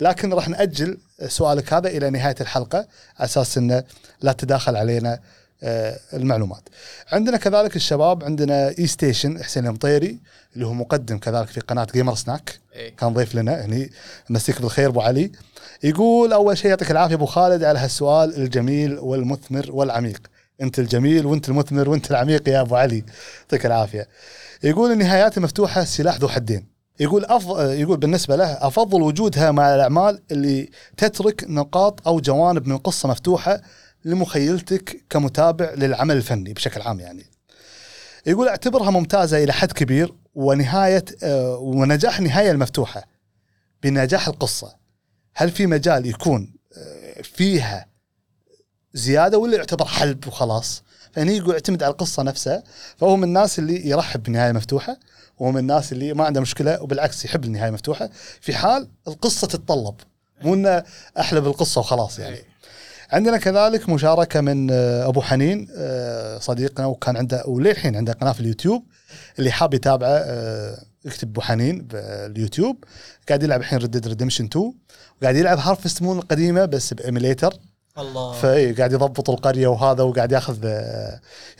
لكن راح نأجل سؤالك هذا إلى نهاية الحلقة على أساس إنه لا تداخل علينا أه المعلومات. عندنا كذلك الشباب عندنا E-Station حسين المطيري اللي هو مقدم كذلك في قناة Gamer Snack إيه. كان ضيف لنا هني. مسيك بالخير أبو علي. يقول أول شيء يعطيك العافية أبو خالد على هالسؤال الجميل والمثمر والعميق. أنت الجميل وأنت المثمر وأنت العميق يا أبو علي. يعطيك العافية. يقول النهايات المفتوحه سلاح ذو حدين يقول أفضل يقول بالنسبة له أفضل وجودها مع الأعمال اللي تترك نقاط أو جوانب من القصة مفتوحة لمخيلتك كمتابع للعمل الفني بشكل عام يعني. يقول أعتبرها ممتازة إلى حد كبير ونهاية آه، ونجاح النهاية المفتوحة بنجاح القصة هل في مجال يكون آه، فيها زيادة ولا يعتبر حلب وخلاص؟ فهني يقول يعتمد على القصة نفسها فهو من الناس اللي يرحب بنهاية مفتوحة وهو من الناس اللي ما عنده مشكلة وبالعكس يحب النهاية مفتوحة في حال القصة تتطلب مو إنه أحلب القصة وخلاص يعني. عندنا كذلك مشاركة من آه، أبو حنين آه، صديقنا وكان عنده وللحين عنده قناة في اليوتيوب اللي حاب يتابعه آه، يكتب أبو حنين باليوتيوب قاعد يلعب الحين Red Dead Redemption 2 وقاعد يلعب Harvest Moon القديمة بس ب emulator الله. فاي قاعد يضبط القرية وهذا وقاعد ياخذ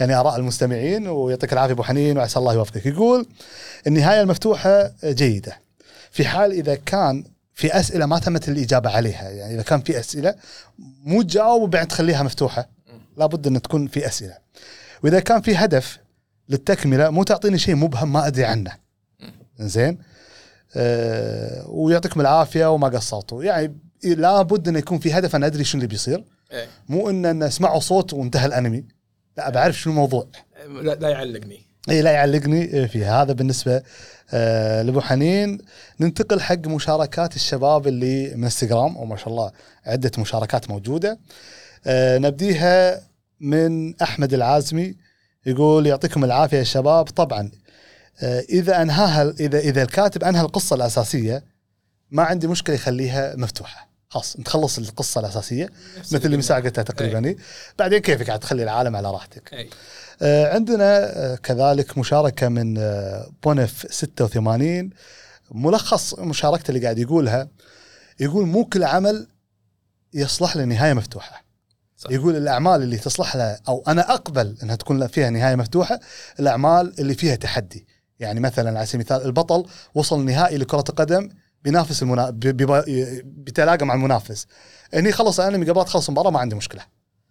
يعني آراء المستمعين ويعطيك العافية أبو حنين وعسى الله يوفقك. يقول النهاية المفتوحة جيدة. في حال إذا كان في أسئلة ما تمت الإجابة عليها يعني إذا كان في أسئلة مو تجاوب وبعد تخليها مفتوحة لابد إن تكون في أسئلة. وإذا كان في هدف للتكملة مو تعطيني شيء مبهم ما أدري عنه. زين أه ويعطيكم العافية وما قصرتوا. يعني لابد انه يكون في هدف أنا أدري شنو اللي بيصير. إيه. مو أن ان اسمعوا صوت وانتهى الأنمي. لا بعرف شنو الموضوع. لا, لا يعلقني. اي لا يعلقني. في هذا بالنسبة آه لأبو حنين. ننتقل حق مشاركات الشباب اللي من إنستغرام وما شاء الله عدة مشاركات موجودة. آه نبديها من أحمد العازمي. يقول يعطيكم العافية يا شباب. طبعا آه إذا أنهاها إذا إذا الكاتب أنهى القصة الأساسية ما عندي مشكلة يخليها مفتوحة. خلاص انت خلص القصة الأساسية مثل اللي مساء قلتها تقريبا. إيه. بعدين كيفك؟ عاد تخلي العالم على راحتك. أي. آه، عندنا آه، كذلك مشاركة من آه، بونف 86 ملخص مشاركته اللي قاعد يقولها يقول مو كل عمل يصلح لنهايه مفتوحة. صح. يقول الأعمال اللي تصلح لها أو أنا أقبل إنها تكون فيها نهاية مفتوحة الأعمال اللي فيها تحدي. يعني مثلا على سبيل المثال البطل وصل نهائي لكرة القدم بينافس المنا... بيتلاقى مع المنافس. هني خلص الانمي قبل لا تخلص المباراه ما عندي مشكلة.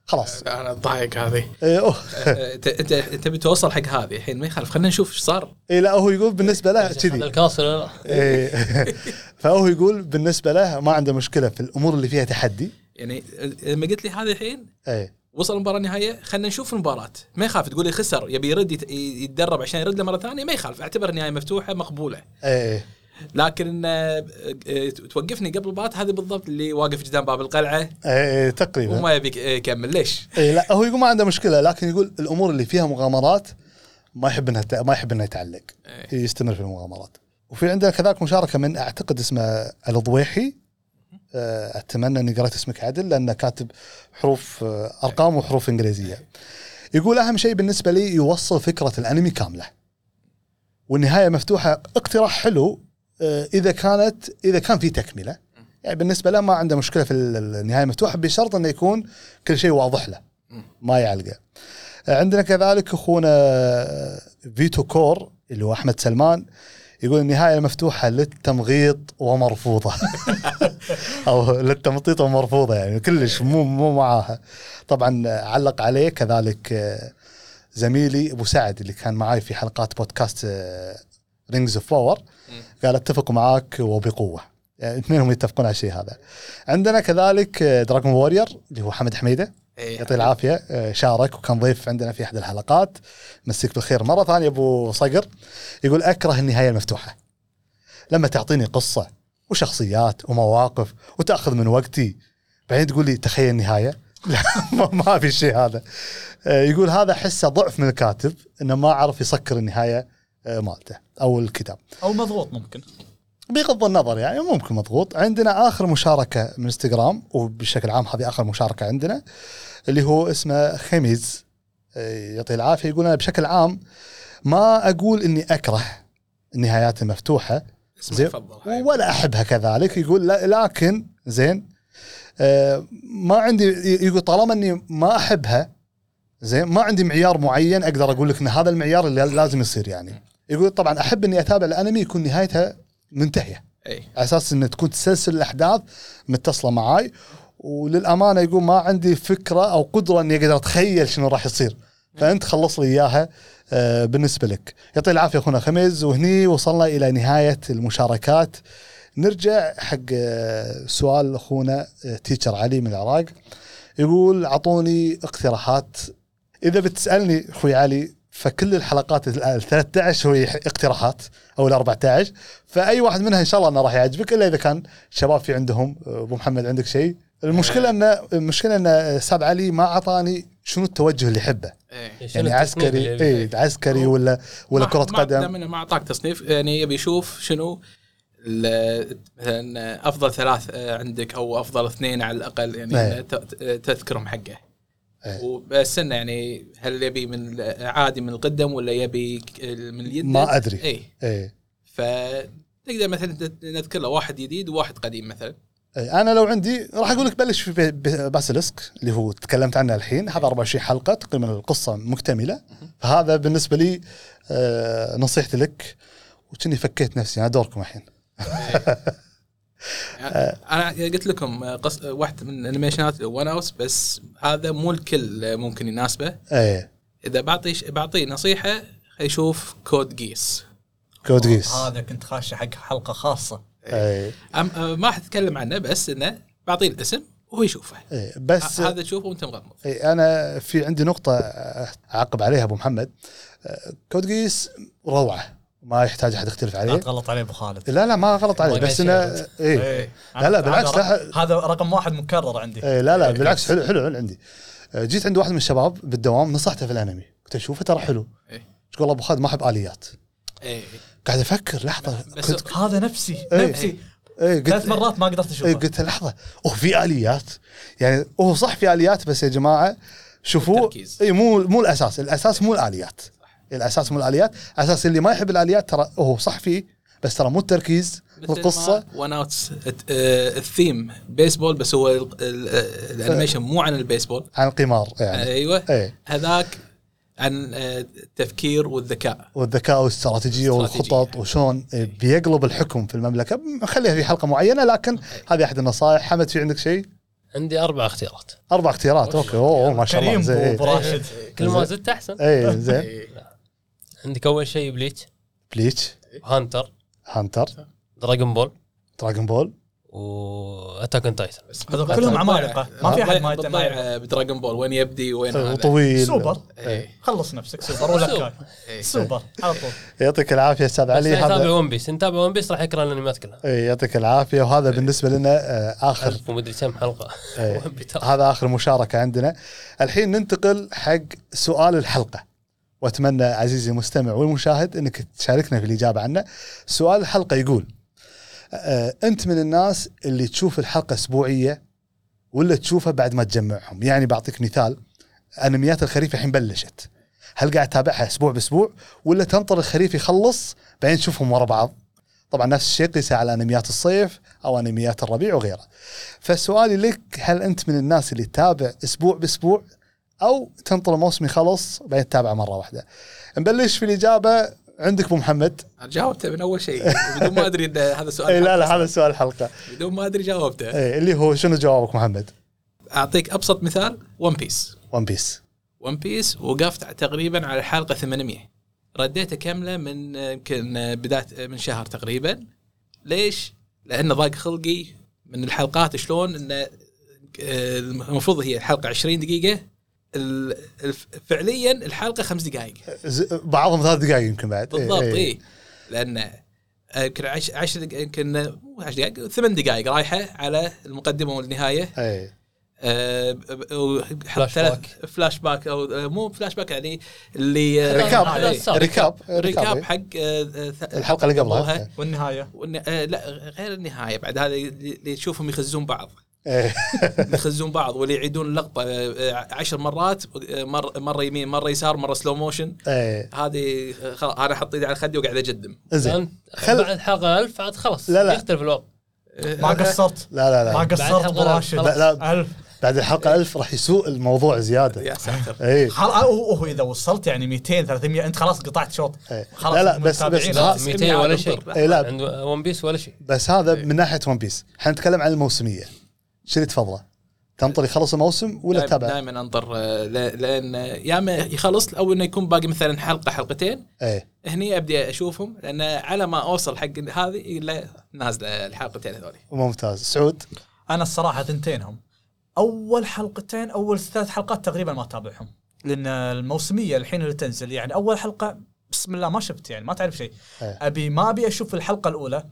خلاص. أنا ضايق هذه. إيه،. انت انت بتوصل حق هذه الحين؟ ما يخالف. خلينا نشوف إيش صار. إيه لا هو يقول بالنسبة له كذي. الكاس ولا لا؟ إيه. فهو يقول بالنسبة له ما عنده مشكلة في الأمور اللي فيها تحدي. يعني لما قلت لي هذا الحين اي وصل المباراة النهائية خلينا نشوف المباراة. ما يخاف تقول لي خسر يبي يرد يت- يتدرب عشان يرد له مرة ثانية ما يخالف. أعتبر النهايه مفتوحة مقبولة. اي لكن آه، آه، توقفني قبل المباراه هذه بالضبط اللي واقف قدام باب القلعة. اي تقريبا. وما يبي يكمل. ليش؟ اي لا هو يقول ما عنده مشكلة لكن يقول الأمور اللي فيها مغامرات ما يحب إنها ما يحب إنها يتعلق. إيه. يستمر في المغامرات. وفي عندنا كذلك مشاركة من أعتقد اسمه الضويحي. آه، أتمنى إني قرأت اسمك عدل لأنه كاتب حروف آه، أرقام وحروف إنجليزية. يقول أهم شيء بالنسبة لي يوصل فكرة الأنمي كاملة. والنهاية مفتوحة اقتراح حلو آه، إذا كانت إذا كان في تكملة. يعني بالنسبة له ما عنده مشكلة في ال- النهاية مفتوحة بشرط إنه يكون كل شيء واضح له. ما يعلقه. عندنا كذلك أخونا فيتو كور اللي هو أحمد سلمان يقول النهاية مفتوحه للتمغيط ومرفوضة. أو للتمطيط ومرفوضة يعني كلش مو مو معاها. طبعا علق عليه كذلك آه، زميلي أبو سعد اللي كان معاي في حلقات بودكاست Rings of Power قال أتفق معاك وبقوة. يعني اثنينهم يتفقون على الشيء هذا. عندنا كذلك دراجون وورير اللي هو حمد حميدة. إيه. يعطيه العافية. آه، شارك وكان ضيف عندنا في أحد الحلقات. مسيك بالخير. مرة ثانية أبو صقر يقول أكره النهاية المفتوحة. لما تعطيني قصة وشخصيات ومواقف وتأخذ من وقتي بعدين تقول لي تخيل النهاية؟ لا ما- في الشيء هذا. آه، يقول هذا حسه ضعف من الكاتب إنه ما عرف يسكر النهاية مالته أو الكتاب. أو مضغوط ممكن. بغض النظر يعني ممكن مضغوط. عندنا آخر مشاركة من إنستغرام وبشكل عام هذه آخر مشاركة عندنا اللي هو اسمه خميز. آه، يعطيه العافية. يقول أنا بشكل عام ما أقول إني أكره النهايات المفتوحة. زين ولا أحبها كذلك. يقول لا لكن زين آه، ما عندي يقول طالما إني ما أحبها زين ما عندي معيار معين أقدر أقول لك إن هذا المعيار اللي لازم يصير يعني. يقول طبعا أحب إني أتابع الأنمي يكون نهايتها منتهية. إي. على أساس إن تكون تسلسل الأحداث متصلة معاي. وللأمانة يقول ما عندي فكرة أو قدرة إني أقدر أتخيل شنو راح يصير. فأنت خلص لي إياها آه، بالنسبة لك. يعطي العافية أخونا خميز وهني وصلنا إلى نهاية المشاركات. نرجع حق آه، سؤال أخونا آه، تيتشر علي من العراق. يقول أعطوني اقتراحات. إذا بتسألني أخوي علي فكل الحلقات ال 13 هي اقتراحات أو ال 14 فأي واحد منها إن شاء الله إنه راح يعجبك إلا إذا كان شباب في عندهم أبو محمد عندك شيء؟ المشكلة ان المشكلة إن أستاذ علي ما أعطاني شنو التوجه اللي يحبه. اي شنو يعني عسكري اي عسكري ولا ولا ما- كرة ما- قدم. ما أعطاك تصنيف يعني يبي يشوف شنو ال- مثلا أفضل ثلاث آه، عندك أو أفضل اثنين على الأقل يعني إيه. ت- ت- تذكرهم حقه. إيه. وبس انه يعني هل يبي من عادي من القدم ولا يبي من اليد؟ ما أدري. اي اي فتقدر مثلا نذكر له واحد جديد وواحد قديم مثلا. إي، أنا لو عندي راح أقول لك بلش في Basilisk اللي هو تكلمت عنه الحين. هذا 24 حلقة تقريبا القصة مكتملة. فهذا بالنسبة لي آه نصيحتي لك. وكني فكيت نفسي أنا دوركم الحين. أنا قلت لكم آه، قص... واحد من الانيميشنات One Outs بس هذا مو الكل آه، ممكن يناسبه. إيه. إذا بعطي بعطيه نصيحة يشوف Code Geass Code Geass هذا كنت خاشه حق حلقة خاصة. إيه. أم أه ما حتكلم عنه بس إنه بعطيه الاسم وهو يشوفه. إيه بس هذا تشوفه وأنت مغمض. إيه أنا في عندي نقطة آه، أعقب عليها أبو محمد. آه، Code Geass روعة. ما يحتاج أحد يختلف لا عليه تغلط عليه أبو خالد. لا لا ما غلط عليه بس انه. إيه. إيه. لا، لا، بالعكس، هذا, لا. هذا رقم واحد مكرر عندي. إيه لا لا بالعكس حلو حلو عندي. آه، جيت عند واحد من الشباب بالدوام نصحته في الأنمي. قلت له شوفه ترى حلو. إيه. إيش والله أبو خالد ما أحب آليات. إيه. قاعد أفكر لحظة بس كنت هذا نفسي إيه. نفسي. إيه ثلاث قلت مرات ما قدرت إيه اشوفه قلت لحظة أوه في آليات. يعني هو صح في آليات بس يا جماعة شوفوا. اي مو مو الأساس الأساس مو الآليات. الأساس مو الآليات. أساس اللي ما يحب الآليات ترى هو صح فيه بس ترى مو التركيز القصة. One Outs ال theme بيسبول بس هو ال- ال- آه، ال animation مو عن البيسبول. عن القمار يعني. أيوه. إيه. هذاك عن آه، التفكير والذكاء. والذكاء والاستراتيجيه. والخطط وشلون بيقلب الحكم في المملكة. خليها في حلقة معينة لكن هذه أحد النصائح. حمد في عندك شيء؟ عندي أربع اختيارات. أربع اختيارات. okay. أوه ما شاء الله. كريم زين. ابو إيه. راشد كل ما زدت أحسن. اي زين. إيه. عندك أول شيء بليتش. Bleach. Hunter. Hunter. Dragon Ball. Dragon Ball. و Attack on Titan. هذول كلهم عمالقة. ما في أحد ما يت- ما بتضيع ب Dragon Ball. وين يبدي وين هذا؟ وطويل. سوبر. إيه. خلص نفسك سوبر ولا Kai. إيه. سوبر على طول. يعطيك العافية أستاذ علي. هذا One Piece نتابع One Piece راح يقرا الانميات كلها. إيه، يعطيك العافية. وهذا بالنسبة لنا آه، اخر ومدري كم حلقة. إيه. هذا آخر مشاركة عندنا. الحين ننتقل حق سؤال الحلقة. وأتمنى عزيزي المستمع والمشاهد إنك تشاركنا في الإجابة عنه. سؤال الحلقة يقول آه، أنت من الناس اللي تشوف الحلقة أسبوعية ولا تشوفها بعد ما تجمعهم؟ يعني بعطيك مثال أنميات الخريف الحين بلشت. هل قاعد تتابعها أسبوع بأسبوع ولا تنطر الخريف يخلص بعدين تشوفهم ورا بعض؟ طبعا نفس الشيء قيسه على أنميات الصيف أو أنميات الربيع وغيرها فسؤالي لك هل أنت من الناس اللي تتابع أسبوع بأسبوع أو تنطر الموسم يخلص بعدين تتابعه مرة واحدة. نبلش في الإجابة عندك أبو محمد. جاوبته من أول شيء. بدون ما أدري إن هذا سؤال اي لا. لا هذا سؤال الحلقة بدون ما أدري جاوبته. اي اللي هو شنو جوابك محمد؟ أعطيك أبسط مثال One Piece One Piece ون بيس وقفت تقريبا على الحلقة 800 رديته كاملة من يمكن بداية من شهر تقريبا. ليش؟ لأنه ضاق خلقي من الحلقات. شلون؟ انه آه، المفروض هي الحلقة 20 دقيقة. فعليا الحلقة خمس دقائق بعضهم ثلاث دقائق يمكن بعد بالضبط اي لأن آه، يمكن 10 دقائق يمكن مو 10 دقائق ثمان دقائق رايحة على المقدمة والنهاية اي آه، فلاش ثلاث- back. flashback أو آه، مو فلاش باك يعني اللي آه، recap إيه. recap. recap recap إيه. حق آه، الحلقة اللي قبلها. والنهاية والن- آه، لا غير النهاية بعد هذا اللي تشوفهم يخزون بعض إيه. يخزون بعض واللي يعيدون اللقطة آه، آه، عشر مرات آه، مره مرة يمين مرة يسار مرة slow motion إيه. هذه آه، خلاص أنا أحط إيدي على خدي وقاعد أجدم. زين. خل- بعد حلقة 1000 عاد خلاص لا، لا. يختلف الوضع. ما قصرت. لا لا ما لا قصرت بعد ابو لا، لا. ألف. بعد الحلقة 1000 راح يسوء الموضوع زيادة. يا ساتر. اي خلاص هو هو إذا وصلت يعني 200 300 أنت خلاص قطعت شوط. إيه. خلاص لا، لا، بس- بس- خلاص. ها- 200 ولا شيء. إيه، لا. عند One Piece ولا شيء. بس هذا من ناحية One Piece حنتكلم عن الموسمية. اللي تفضله؟ تنطر يخلص الموسم ولا تتابع؟ دائما أنطر آه، لأن يا اما يخلص أو إنه يكون باقي مثلا حلقة حلقتين. إيه. هني أبدي أشوفهم لأن على ما أوصل حق هذه إلا نازلة الحلقتين هذولي. ممتاز. سعود؟ أنا الصراحة ثنتينهم. أول حلقتين أول ثلاث حلقات تقريبا ما أتابعهم. لأن الموسمية الحين اللي تنزل يعني أول حلقة بسم الله ما شفت يعني ما تعرف شيء. إيه. أبي ما أبي أشوف الحلقة الأولى.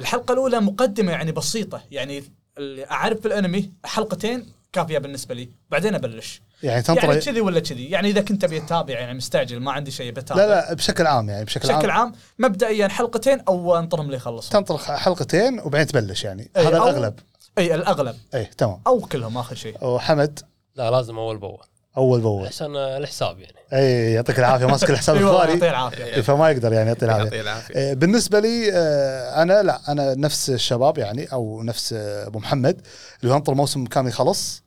الحلقة الأولى مقدمة يعني بسيطة يعني اللي أعرف في الأنمي حلقتين كافية بالنسبة لي. بعدين أبلش. يعني تنطر يعني كذي ولا كذي. يعني إذا كنت أبي أتابع يعني مستعجل ما عندي شيء بتابع. لا لا بشكل عام يعني بشكل, بشكل عام. عام. مبدئيا حلقتين أو أنطرهم ليخلصوا تنطر حلقتين وبعدين تبلش يعني. إيه، هذا الأغلب. اي الأغلب. إيه تمام. أو كلهم آخر شيء. وحمد لا لازم أول بأول. أول بأول. عشان الحساب يعني. اي يعطيك العافية. ماسك الحساب الخبري العافية. إيه، فما يقدر يعني يعطي العافية. يعطيه العافية. إيه، بالنسبة لي آه، أنا لا أنا نفس الشباب يعني أو نفس آه، أبو محمد. اللي انطر موسم كامل يخلص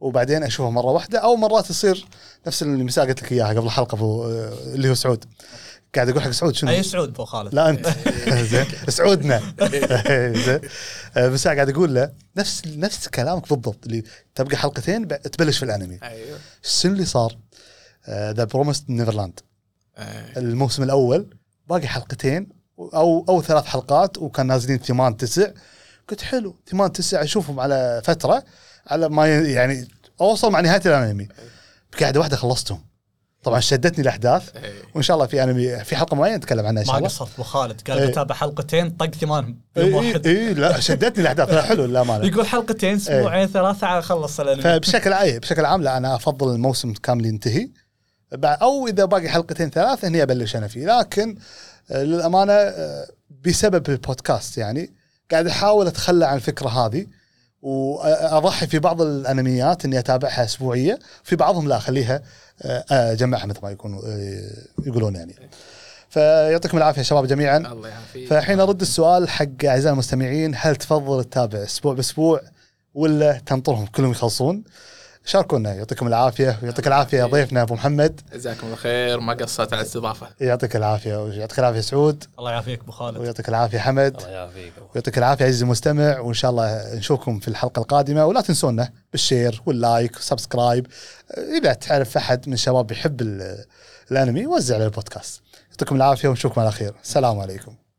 وبعدين أشوفه مرة واحدة أو مرات يصير نفس اللي مساع قلت لك إياها قبل الحلقة آه، اللي هو سعود. قاعد أقول حق سعود شنو؟ أي سعود ابو خالد. لا أنت. زين. سعودنا. زين. آه، بس قاعد أقول له نفس نفس كلامك بالضبط اللي تبقى حلقتين تبلش في الأنمي. أيوه. شنو اللي صار؟ The Promised Neverland الموسم الأول باقي حلقتين أو أو ثلاث حلقات وكان نازلين ثمان تسع. قلت حلو ثمان تسع أشوفهم على فترة على ما يعني أوصل مع نهاية الأنمي. بقعده واحدة خلصتهم. طبعا شدتني الأحداث إيه. وإن شاء الله في أنمي في حلقة معينة نتكلم عنها إن شاء ما الله. قصرت أبو خالد قال إيه. بتابع حلقتين طق ثمان يوم اي واحد. اي لا شدتني الأحداث لا حلو للامانه يقول حلقتين أسبوعين ثلاثة على خلص الأنمي. فبشكل عام بشكل عام لا أنا أفضل الموسم كامل ينتهي. بع- أو إذا باقي حلقتين ثلاث هني أبلش أنا فيه. لكن آه، للأمانة آه، بسبب البودكاست يعني قاعد أحاول أتخلى عن الفكرة هذه. وأضحي في بعض الأنميات إني أتابعها أسبوعية في بعضهم لا أخليها آه، أجمعها مثل ما يكونوا آه، يقولون يعني. فيعطيكم العافية شباب جميعا. الله يعافيك. فالحين أرد السؤال حق أعزائي المستمعين هل تفضل تتابع أسبوع بأسبوع ولا تنطرهم كلهم يخلصون؟ شاركونا. يعطيكم العافية. ويعطيك العافية يا ضيفنا أبو محمد. جزاكم الله خير ما قصرت على الاستضافة. يعطيك العافية. ويعطيك العافية سعود. الله يعافيك أبو خالد. ويعطيك العافية حمد. الله يعافيك. ويعطيك العافية عزيزي المستمع. وإن شاء الله نشوفكم في الحلقة القادمة. ولا تنسونا بال share وال like وال subscribe. إذا تعرف أحد من الشباب يحب ال- الأنمي وزع على البودكاست. يعطيكم العافية ونشوفكم على خير. السلام عليكم.